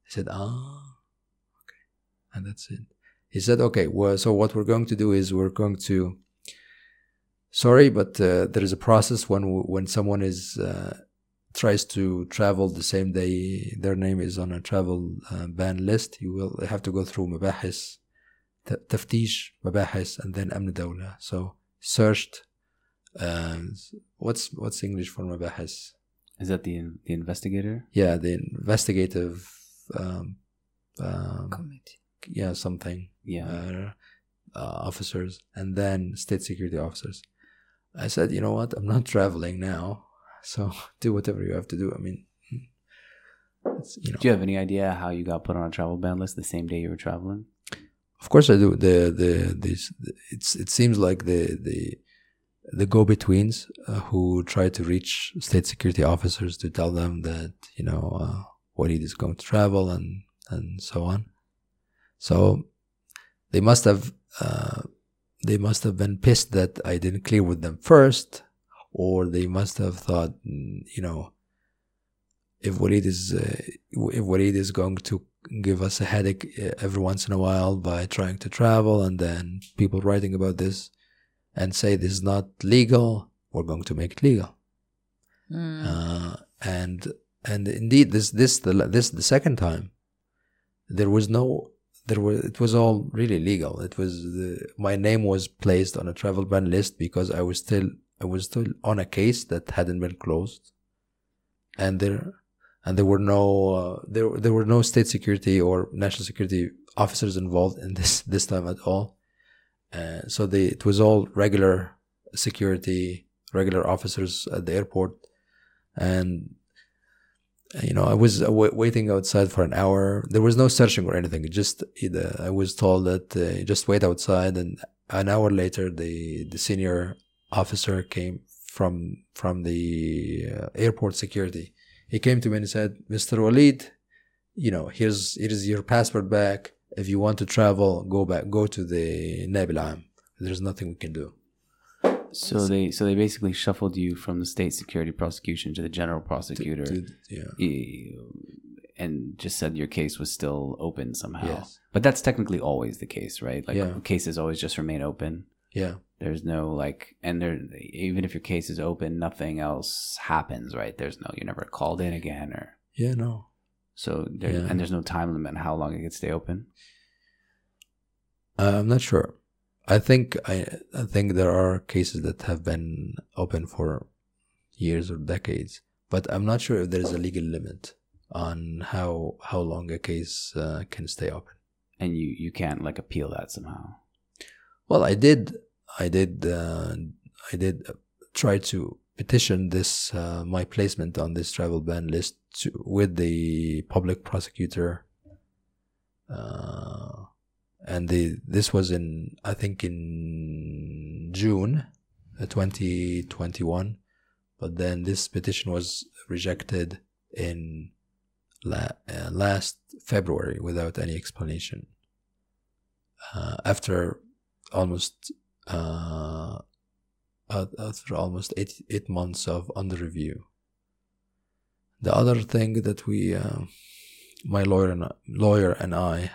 [SPEAKER 2] He said, ah, okay. And that's it He said, okay, well, so what we're going to do is we're going to, sorry, but uh, there is a process when, when someone is, uh, tries to travel the same day their name is on a travel uh, ban list, you will have to go through مباحث ت- تفتيش مباحث and then أمن دولة. So searched. Uh, what's what's English for مباحث?
[SPEAKER 1] Is that the the investigator?
[SPEAKER 2] Yeah, the investigative. Um, um,
[SPEAKER 3] Committee.
[SPEAKER 2] yeah, something.
[SPEAKER 1] Yeah.
[SPEAKER 2] uh, uh, officers and then state security officers. I said, you know what? I'm not traveling now, so do whatever you have to do. I mean, it's, you know,
[SPEAKER 1] Do you have any idea how you got put on a travel ban list the same day you were traveling?
[SPEAKER 2] of course I do. The the this it's it seems like the the the go-betweens uh, who try to reach state security officers to tell them that you know uh, Walid is going to travel and and so on. So they must have uh, they must have been pissed that I didn't clear with them first, or they must have thought, mm, you know, if Walid is uh, if Walid is going to give us a headache uh, every once in a while by trying to travel, and then people writing about this and say this is not legal, we're going to make it legal.
[SPEAKER 3] Mm.
[SPEAKER 2] Uh, and and indeed, this this the this the second time, there was no there was it was all really legal. It was the, my name was placed on a travel ban list because I was still I was still on a case that hadn't been closed, and there and there were no uh, there there were no state security or national security officers involved in this this time at all. Uh, so they it was all regular security, regular officers at the airport, and you know I was w- waiting outside for an hour. There was no searching or anything. Just either I was told that uh, just wait outside, and an hour later the the senior officer came from from the uh, airport security. He came to me and said, "Mr. Walid, you know here's here's your passport back. If you want to travel, go back, go to the Nabil. There's nothing we can do."
[SPEAKER 1] So they so they basically shuffled you from the state security prosecution to the general prosecutor,
[SPEAKER 2] To- yeah.
[SPEAKER 1] and just said your case was still open somehow.
[SPEAKER 2] Yes.
[SPEAKER 1] But that's technically always the case, right? Like
[SPEAKER 2] Yeah.
[SPEAKER 1] cases always just remain open.
[SPEAKER 2] Yeah.
[SPEAKER 1] There's no like, and there even if your case is open, nothing else happens, right? There's no you're never called in again, or
[SPEAKER 2] Yeah. No.
[SPEAKER 1] so there,
[SPEAKER 2] Yeah.
[SPEAKER 1] and there's no time limit on how long it can stay open.
[SPEAKER 2] Uh, I'm not sure. I think I I think there are cases that have been open for years or decades, but I'm not sure if there is a legal limit on how how long a case uh, can stay open.
[SPEAKER 1] and you you can't like appeal that somehow.
[SPEAKER 2] Well, I did I did uh, I did try to petition this uh, my placement on this travel ban list to, with the public prosecutor. Uh, and the this was in I think in June, uh, 2021, but then this petition was rejected in la- uh, last February without any explanation. Uh, after almost uh, after almost eight eight months of under review. The other thing that we, uh, my lawyer and lawyer and I,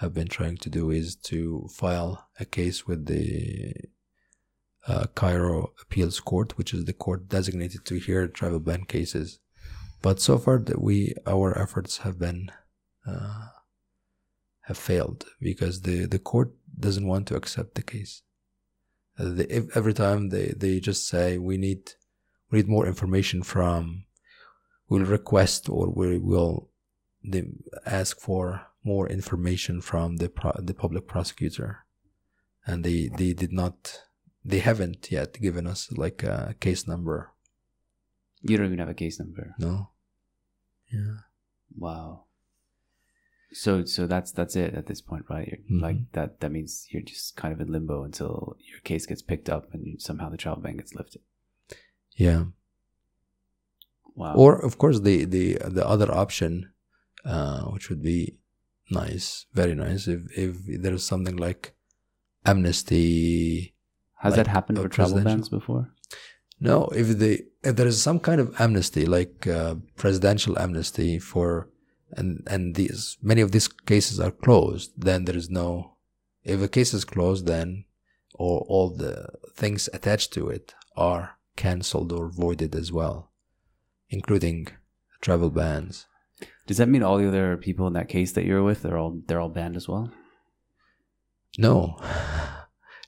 [SPEAKER 2] have been trying to do is to file a case with the uh, Cairo Appeals Court, which is the court designated to hear travel ban cases. But so far, that we our efforts have been uh, have failed because the the court doesn't want to accept the case. Uh, they, ev- every time they, they just say we need we need more information from we'll request or we will they ask for more information from the pro, the public prosecutor and they they did not they haven't yet given us like a case number
[SPEAKER 1] You don't even have a case number.
[SPEAKER 2] no yeah
[SPEAKER 1] Wow. So so that's that's it at this point, right?
[SPEAKER 2] Mhm.
[SPEAKER 1] Like that that means you're just kind of in limbo until your case gets picked up and somehow the travel ban gets lifted.
[SPEAKER 2] yeah
[SPEAKER 1] Wow.
[SPEAKER 2] or of course the the the other option uh which would be nice very nice if if there's something like amnesty
[SPEAKER 1] has
[SPEAKER 2] like
[SPEAKER 1] that happened for travel bans before?
[SPEAKER 2] no if the if there is some kind of amnesty like uh, presidential amnesty for and and these many of these cases are closed then there is no if a case is closed then or all the things attached to it are cancelled or voided as well including travel bans.
[SPEAKER 1] Does that mean all the other people in that case that you're with, they're all they're all banned as well?
[SPEAKER 2] No,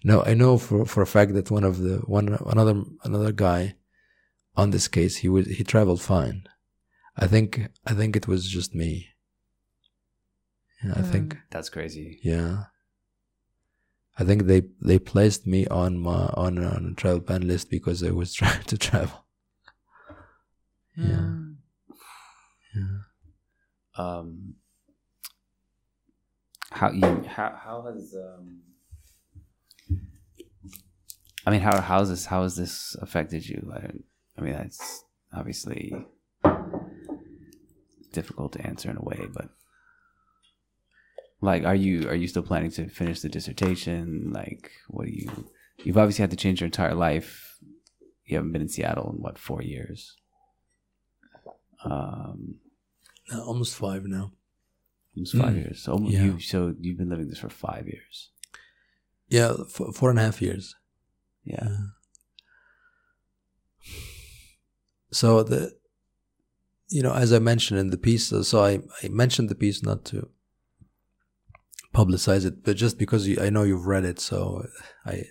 [SPEAKER 2] no, I know for for a fact that one of the one another another guy on this case he was he traveled fine. I think I think it was just me. Yeah, I think
[SPEAKER 1] That's crazy.
[SPEAKER 2] yeah. I think they they placed me on my on on a travel ban list because I was trying to travel. Yeah.
[SPEAKER 3] Mm.
[SPEAKER 2] Yeah.
[SPEAKER 1] Um, how you how how has um. I mean, how how has this how has this affected you? I, don't, I mean, that's obviously difficult to answer in a way, but like, are you are you still planning to finish the dissertation? Like, what do you? You've obviously had to change your entire life. You haven't been in Seattle in what four years? Um,
[SPEAKER 2] Uh, Almost five now.
[SPEAKER 1] almost five
[SPEAKER 2] Mm.
[SPEAKER 1] years. So almost
[SPEAKER 2] Yeah.
[SPEAKER 1] you so you've been living this for five years.
[SPEAKER 2] Yeah, f- four and a half years.
[SPEAKER 1] Yeah.
[SPEAKER 2] So the, you know, as I mentioned in the piece, uh, so I, I mentioned the piece not to publicize it, but just because you, I know you've read it, so I,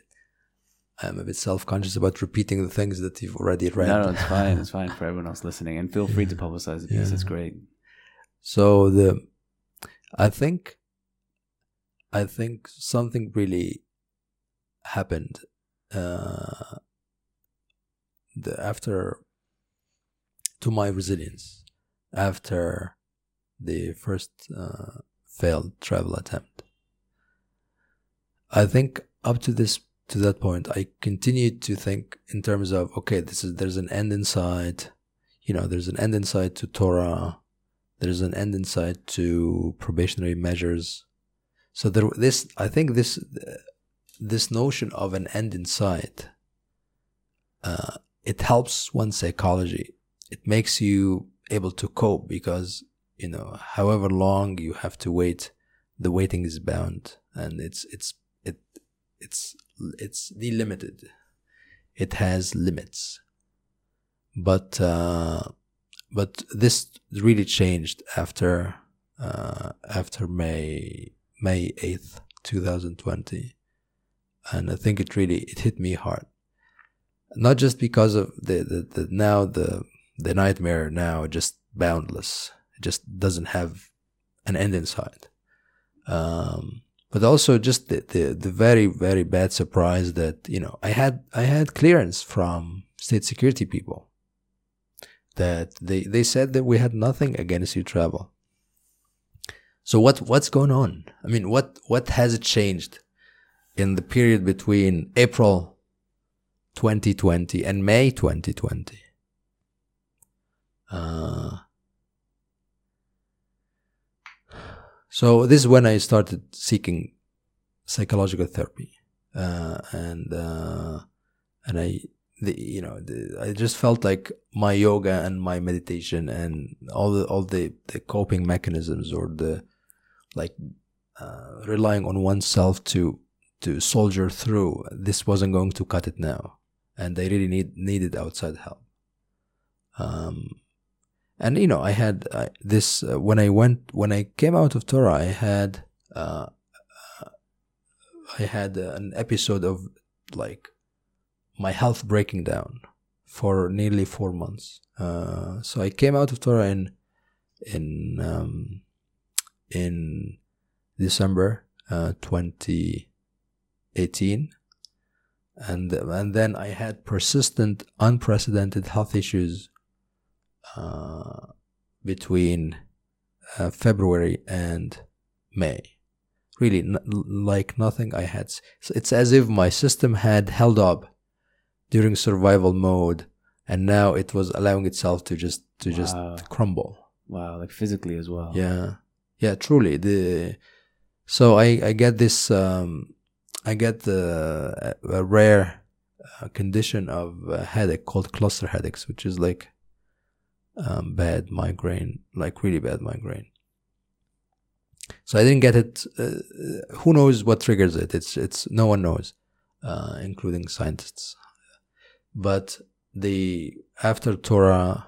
[SPEAKER 2] I'm a bit self-conscious about repeating the things that you've already read.
[SPEAKER 1] No, no, it's fine. It's fine for everyone else listening, and feel free to publicize the piece.
[SPEAKER 2] Yeah.
[SPEAKER 1] It's great.
[SPEAKER 2] So the, I think, I think something really happened. Uh, the after to my resilience after the first uh, failed travel attempt. I think up to this to that point, I continued to think in terms of okay, this is there's an end in sight. You know, there's an end in sight to Tora. There's an end in sight to probationary measures. So there, this I think this this notion of an end in sight. Uh, it helps one's psychology. It makes you able to cope because you know, however long you have to wait, the waiting is bound, and it's it's it it's it's delimited. It has limits, but uh, but this really changed after uh, after May May eighth, two thousand twenty, and I think it really it hit me hard. Not just because of the, the, the now the the nightmare now just boundless. It just doesn't have an end in sight. Um, but also just the, the, the very, very bad surprise that, you know, I had, I had clearance from state security people that they, they said that we had nothing against you travel. So what, what's going on? I mean, what, what has changed in the period between April 2020 and May 2020? Uh, so this is when I started seeking psychological therapy, uh, and uh, and I, the, you know, the, I just felt like my yoga and my meditation and all the all the, the coping mechanisms or the like uh, relying on oneself to to soldier through this wasn't going to cut it now, and I really need needed outside help. Um, and you know i had uh, this uh, when i went when i came out of Tora i had uh, i had an episode of like my health breaking down for nearly four months uh, so i came out of Tora in in um, in december uh, 2018 and and then i had persistent unprecedented health issues uh, between uh, February and May. Really, like nothing I had. So it's as if my system had held up during survival mode, and now it was allowing itself to just to just crumble.
[SPEAKER 1] Wow, like physically as well.
[SPEAKER 2] Yeah, yeah, truly. The so I I get this um I get the a, a rare uh, condition of uh, headache called cluster headaches, which is like um, bad migraine, like really bad migraine. So I didn't get it. Uh, who knows what triggers it? It's it's no one knows, uh, including scientists. But the after Tora,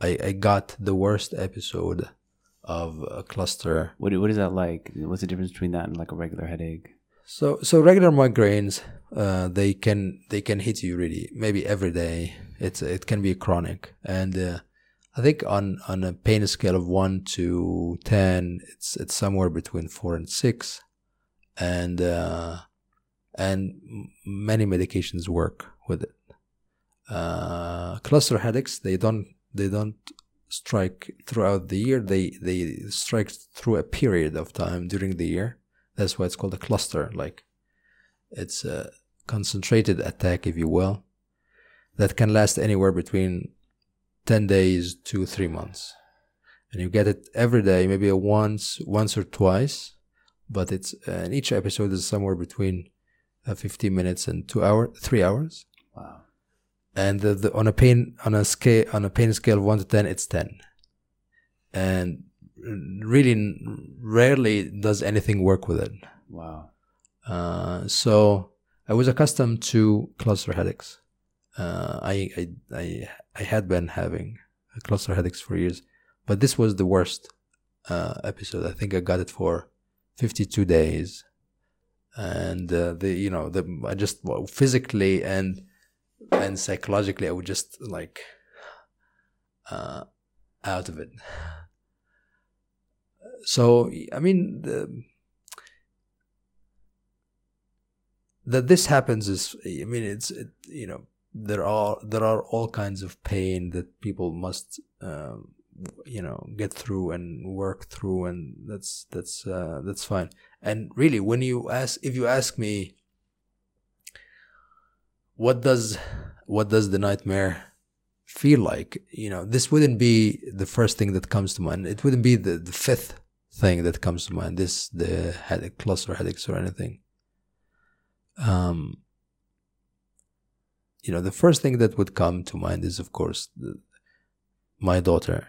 [SPEAKER 2] I, I got the worst episode of a cluster.
[SPEAKER 1] What what is that like? What's the difference between that and like a regular headache?
[SPEAKER 2] So so regular migraines, uh, they can they can hit you really maybe every day. It's it can be chronic, and uh, I think on on a pain scale of one to ten, it's it's somewhere between four and six, and uh, and many medications work with it. Uh, cluster headaches they don't they don't strike throughout the year. They they strike through a period of time during the year. That's why it's called a cluster. Like it's a concentrated attack, if you will, that can last anywhere between ten days to three months, and you get it every day, maybe once once or twice. But it's and each episode is somewhere between uh, 15 minutes and two hour, three hours
[SPEAKER 1] Wow.
[SPEAKER 2] And the, the, on a pain on a scale on a pain scale of one to ten, it's ten, and really rarely does anything work with it.
[SPEAKER 1] Wow.
[SPEAKER 2] Uh, so I was accustomed to cluster headaches. Uh, I, I I I had been having cluster headaches for years, but this was the worst uh, episode. I think I got it for fifty two days, and uh, the you know the I just well, physically and and psychologically I would just like uh, out of it. So I mean the that this happens is i mean it's it, you know there are there are all kinds of pain that people must um, you know get through and work through and that's that's uh, that's fine and really when you ask if you ask me what does what does the nightmare feel like? You know this wouldn't be the first thing that comes to mind. It wouldn't be the, the fifth thing that comes to mind. This the headache cluster headaches or anything. Um, you know, the first thing that would come to mind is, of course, the, my daughter.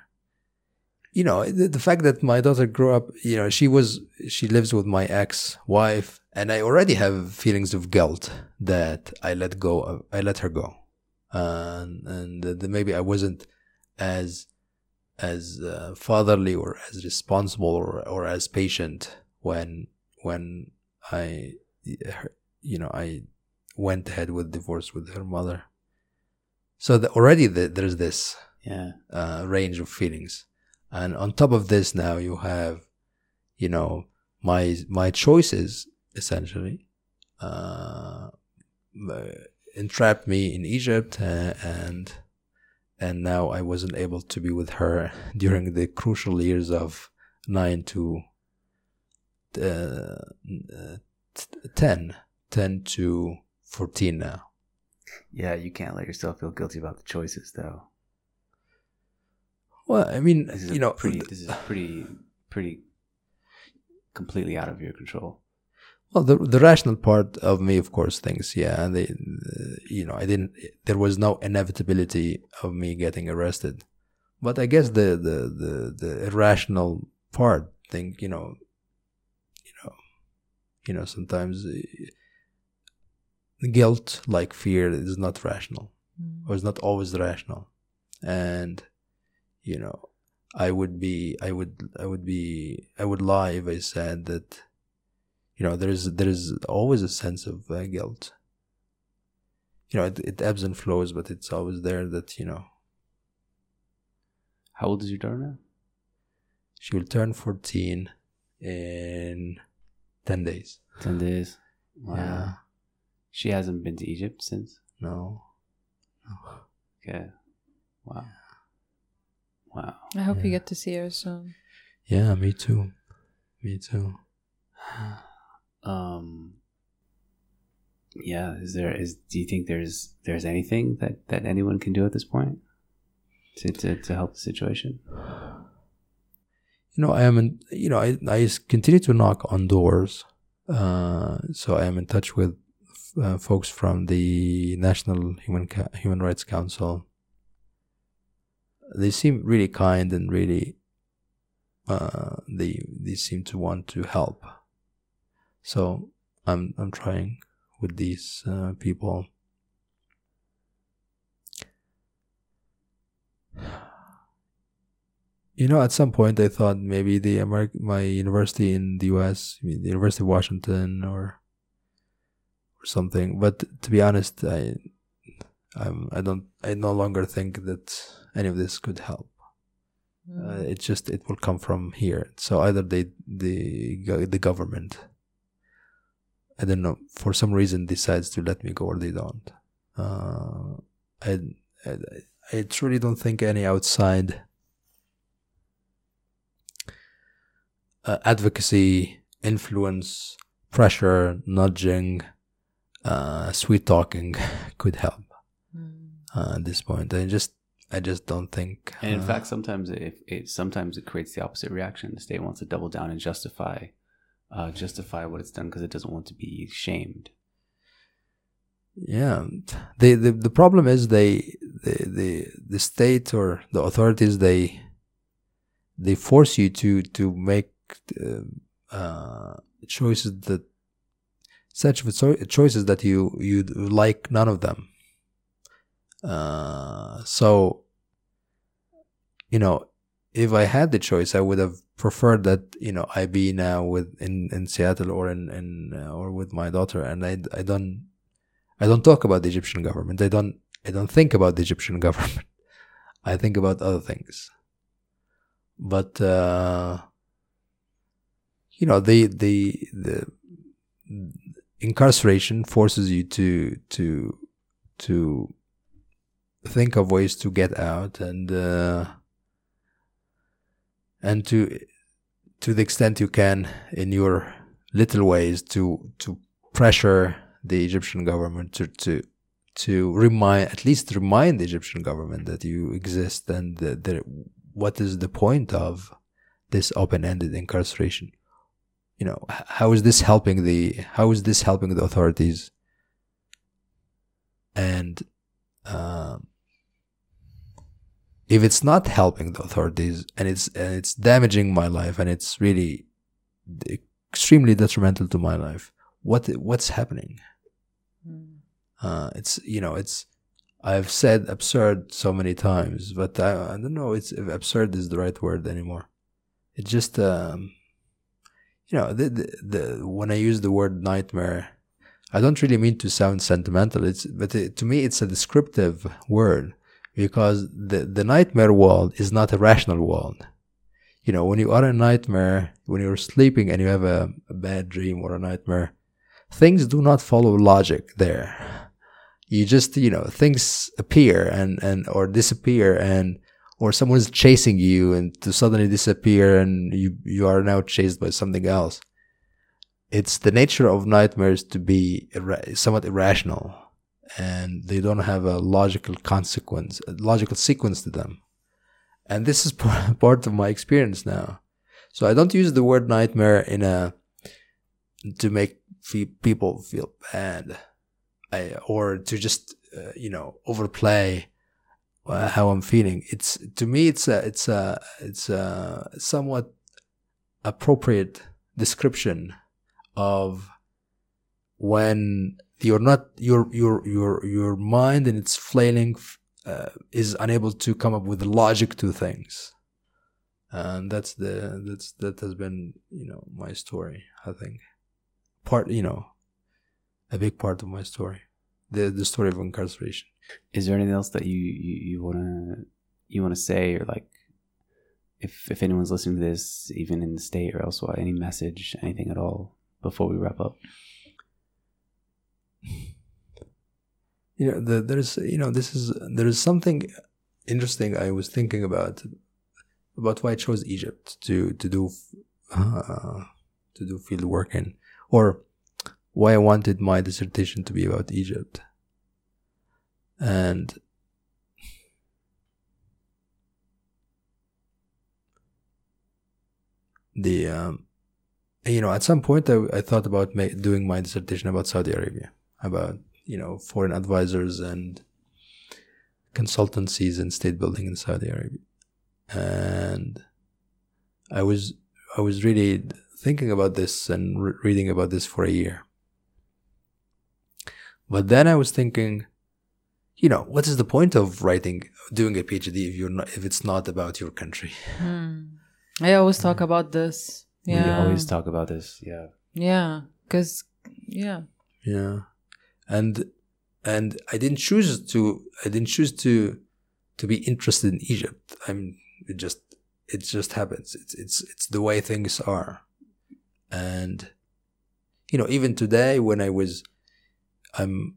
[SPEAKER 2] You know, the, the fact that my daughter grew up, you know, she was, she lives with my ex wife, and I already have feelings of guilt that I let go, of, I let her go. and maybe I wasn't as, as uh, fatherly or as responsible or, or as patient when, when I, you know, I went ahead with divorce with her mother. So the, already the, there's this
[SPEAKER 1] Yeah.
[SPEAKER 2] uh, range of feelings, and on top of this, now you have, you know, my my choices essentially, uh, entrapped me in Egypt, uh, and and now I wasn't able to be with her during the crucial years of nine to uh, t- ten. 10 to 14 now.
[SPEAKER 1] Yeah, you can't let yourself feel guilty about the choices, though.
[SPEAKER 2] Well, I mean,
[SPEAKER 1] This is
[SPEAKER 2] you know,
[SPEAKER 1] pretty. This is pretty, pretty, completely out of your control.
[SPEAKER 2] well, the the rational part of me, of course, thinks, yeah, and they, uh, you know, I didn't. There was no inevitability of me getting arrested, but I guess the the the, the irrational part think, you know, you know, you know, sometimes. Uh, guilt like fear is not rational or is not always rational and you know i would be i would i would be i would lie if i said that you know there's there's always a sense of uh, guilt you know it, it ebbs and flows but it's always there that you know
[SPEAKER 1] How old is your daughter now?
[SPEAKER 2] she will turn 14 in 10 days
[SPEAKER 1] Ten days. Wow.
[SPEAKER 2] yeah
[SPEAKER 1] She hasn't been to Egypt since.
[SPEAKER 2] no
[SPEAKER 1] Okay. Wow. Wow.
[SPEAKER 3] I hope you get to see her soon.
[SPEAKER 2] yeah me too me too
[SPEAKER 1] Um. Yeah. Is there? Is do you think there's there's anything that that anyone can do at this point to to, to help the situation?
[SPEAKER 2] you know, I am in, you know, I, I continue to knock on doors. Uh, so I am in touch with uh, folks from the National Human Ca- Human Rights Council. They seem really kind and really, uh, they they seem to want to help. So I'm I'm trying with these uh, people. you know, at some point I thought maybe the Ameri- my university in the U.S., I mean, the University of Washington, or or something. But to be honest, I I'm, I don't I no longer think that any of this could help. Uh, it just it will come from here. So either they the the government, I don't know, for some reason decides to let me go or they don't. Uh, I, I I truly don't think any outside uh, advocacy, influence, pressure, nudging, uh, sweet talking could help uh, at this point. I just I just don't think.
[SPEAKER 1] And in
[SPEAKER 2] uh,
[SPEAKER 1] fact, sometimes it, it sometimes it creates the opposite reaction. The state wants to double down and justify uh, justify what it's done because it doesn't want to be shamed.
[SPEAKER 2] yeah, the, the the problem is they the the the state or the authorities they they force you to to make uh, uh, choices that such choices that you you like none of them. Uh, so you know, if I had the choice, I would have preferred that you know I be now with in, in Seattle or in, in uh, or with my daughter, and I I don't I don't talk about the Egyptian government. I don't I don't think about the Egyptian government. I think about other things. But uh, you know the the the incarceration forces you to to to think of ways to get out and uh, and to to the extent you can in your little ways to to pressure the Egyptian government to to to remind at least remind the Egyptian government that you exist and that, that what is the point of this open-ended incarceration? You know how is this helping the how is this helping the authorities? And um, if it's not helping the authorities and it's and it's damaging my life and it's really extremely detrimental to my life what what's happening uh, it's you know it's I've said absurd so many times, but I, I don't know it's if absurd is the right word anymore. It's just um, you know the, the the when I use the word nightmare, I don't really mean to sound sentimental. It's but it, to me it's a descriptive word because the the nightmare world is not a rational world. You know when you are in a nightmare, when you're sleeping and you have a, a bad dream or a nightmare, things do not follow logic there. You just you know things appear and and or disappear and or someone's chasing you and to suddenly disappear and you you are now chased by something else. It's the nature of nightmares to be irra- somewhat irrational and they don't have a logical consequence a logical sequence to them and this is part of my experience now so i don't use the word nightmare in a to make people feel bad I, or to just uh, you know overplay uh, how I'm feeling. It's to me it's a it's a it's a somewhat appropriate description of when you're not your your your your mind and its flailing uh, is unable to come up with logic to things. And that's the that's that has been you know my story i think. Part you know a big part of my story. The the story of incarceration.
[SPEAKER 1] Is there anything else that you you, you wanna you wanna say or like if if anyone's listening to this, even in the state or elsewhere, any message, anything at all before we wrap up?
[SPEAKER 2] You know the, there's you know this is there is something interesting i was thinking about about why i chose egypt to to do uh, to do field work in or why i wanted my dissertation to be about egypt. And the um, you know at some point i, I thought about doing my dissertation about saudi arabia about you know foreign advisors and consultancies and state building in Saudi Arabia, and I was I was really thinking about this and re- reading about this for a year. But then I was thinking, you know, what is the point of writing, doing a PhD if you're not, if it's not about your country? Hmm.
[SPEAKER 3] I always talk about this. Yeah.
[SPEAKER 1] We always talk about this. Yeah.
[SPEAKER 3] Yeah. Because, yeah.
[SPEAKER 2] Yeah, and and I didn't choose to. I didn't choose to to be interested in Egypt. I'm it just it just happens. It's it's it's the way things are, and you know even today when I was I'm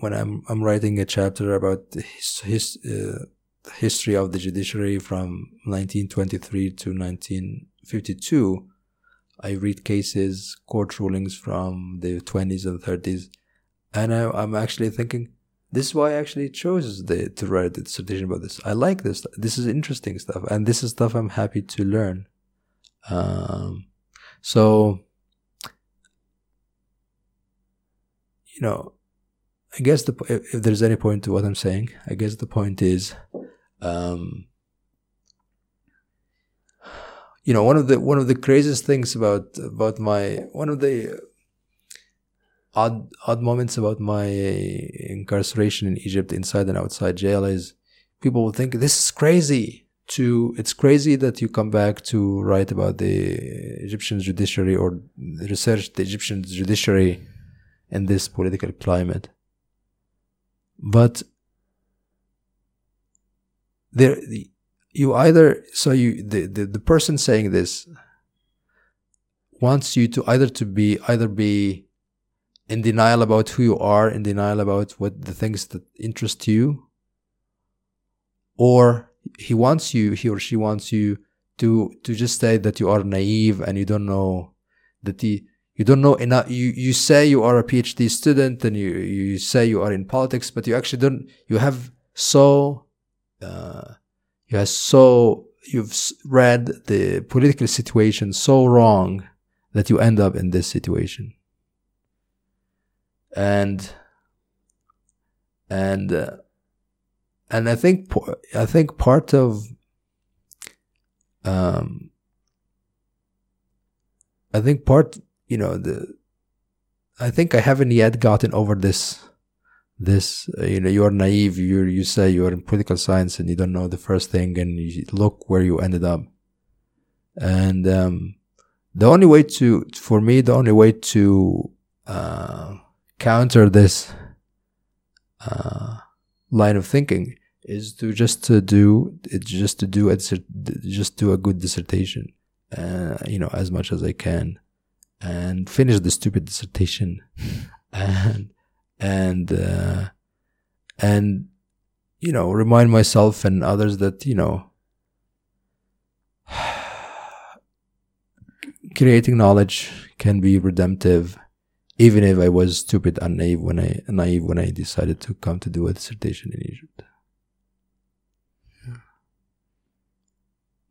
[SPEAKER 2] when I'm I'm writing a chapter about his, his uh, history of the judiciary from 1923 to 1952. I read cases, court rulings from the 20s and 30s, and I, I'm actually thinking, this is why I actually chose the, to write the dissertation about this. I like this. This is interesting stuff, and this is stuff I'm happy to learn. Um, so, you know, I guess the if, if there's any point to what I'm saying, I guess the point is, um, you know one of the one of the craziest things about about my one of the odd odd moments about my incarceration in Egypt inside and outside jail is people will think this is crazy to it's crazy that you come back to write about the Egyptian judiciary or research the Egyptian judiciary in this political climate. But there you either so you the, the the person saying this wants you to either to be either be in denial about who you are in denial about what the things that interest you or he wants you he or she wants you to to just say that you are naive and you don't know that he you don't know enough you you say you are a phd student and you you say you are in politics but you actually don't you have so uh, you have so you've read the political situation so wrong that you end up in this situation and and uh, and I think I think part of um I think part you know the I think I haven't yet gotten over this this uh, you know you're naive you you say you're in political science and you don't know the first thing and you look where you ended up. And um, the only way to for me the only way to uh, counter this uh, line of thinking is to just to do it's just to do it just do a good dissertation uh, you know as much as I can and finish the stupid dissertation. And and uh, and you know remind myself and others that you know creating knowledge can be redemptive even if I was stupid and naive when I naive when I decided to come to do a dissertation in Egypt.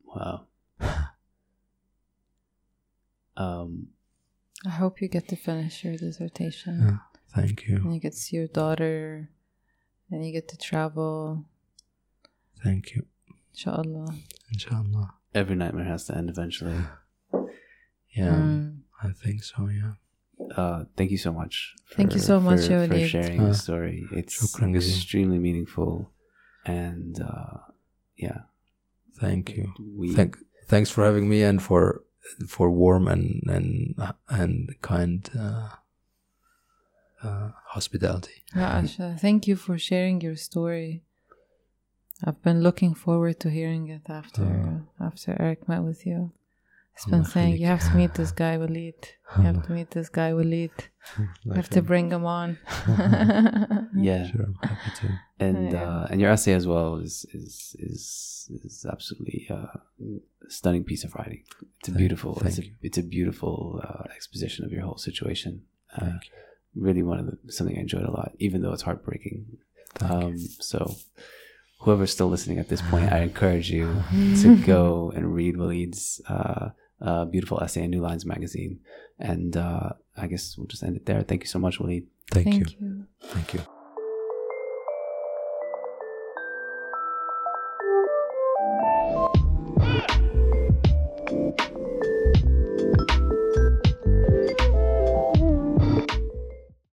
[SPEAKER 1] Wow. um,
[SPEAKER 3] I hope you get to finish your dissertation.
[SPEAKER 2] Yeah. Thank you.
[SPEAKER 3] And you get to see your daughter and you get to travel.
[SPEAKER 2] Thank you.
[SPEAKER 3] Inshallah.
[SPEAKER 2] Inshallah.
[SPEAKER 1] Every nightmare has to end eventually.
[SPEAKER 2] Yeah, mm. I think so, yeah.
[SPEAKER 1] Uh, thank you so much.
[SPEAKER 3] For, thank you so much,
[SPEAKER 1] for, for sharing uh, the story. It's extremely meaningful, and uh, yeah.
[SPEAKER 2] Thank you. We, thank, thanks for having me and for for warm and and and kind uh, uh, hospitality.
[SPEAKER 3] Yeah, Asha, thank you for sharing your story. I've been looking forward to hearing it after uh, after Eric met with you. He's been saying you have to meet this guy Walid. You have to meet this guy Walid. You have to bring him on.
[SPEAKER 1] yeah,
[SPEAKER 2] sure, I'm happy to.
[SPEAKER 1] And yeah. uh, and your essay as well is is is is absolutely uh, a stunning piece of writing. It's a beautiful. Thank it's, a, it's a beautiful uh, exposition of your whole situation. Uh, really one of the something I enjoyed a lot, even though it's heartbreaking. Um, so, whoever's still listening at this point, I encourage you to go and read Walid's uh, uh, beautiful essay in New Lines magazine. And uh, I guess we'll just end it there. Thank you so much, Walid.
[SPEAKER 2] Thank,
[SPEAKER 3] Thank
[SPEAKER 2] you.
[SPEAKER 3] you.
[SPEAKER 2] Thank you.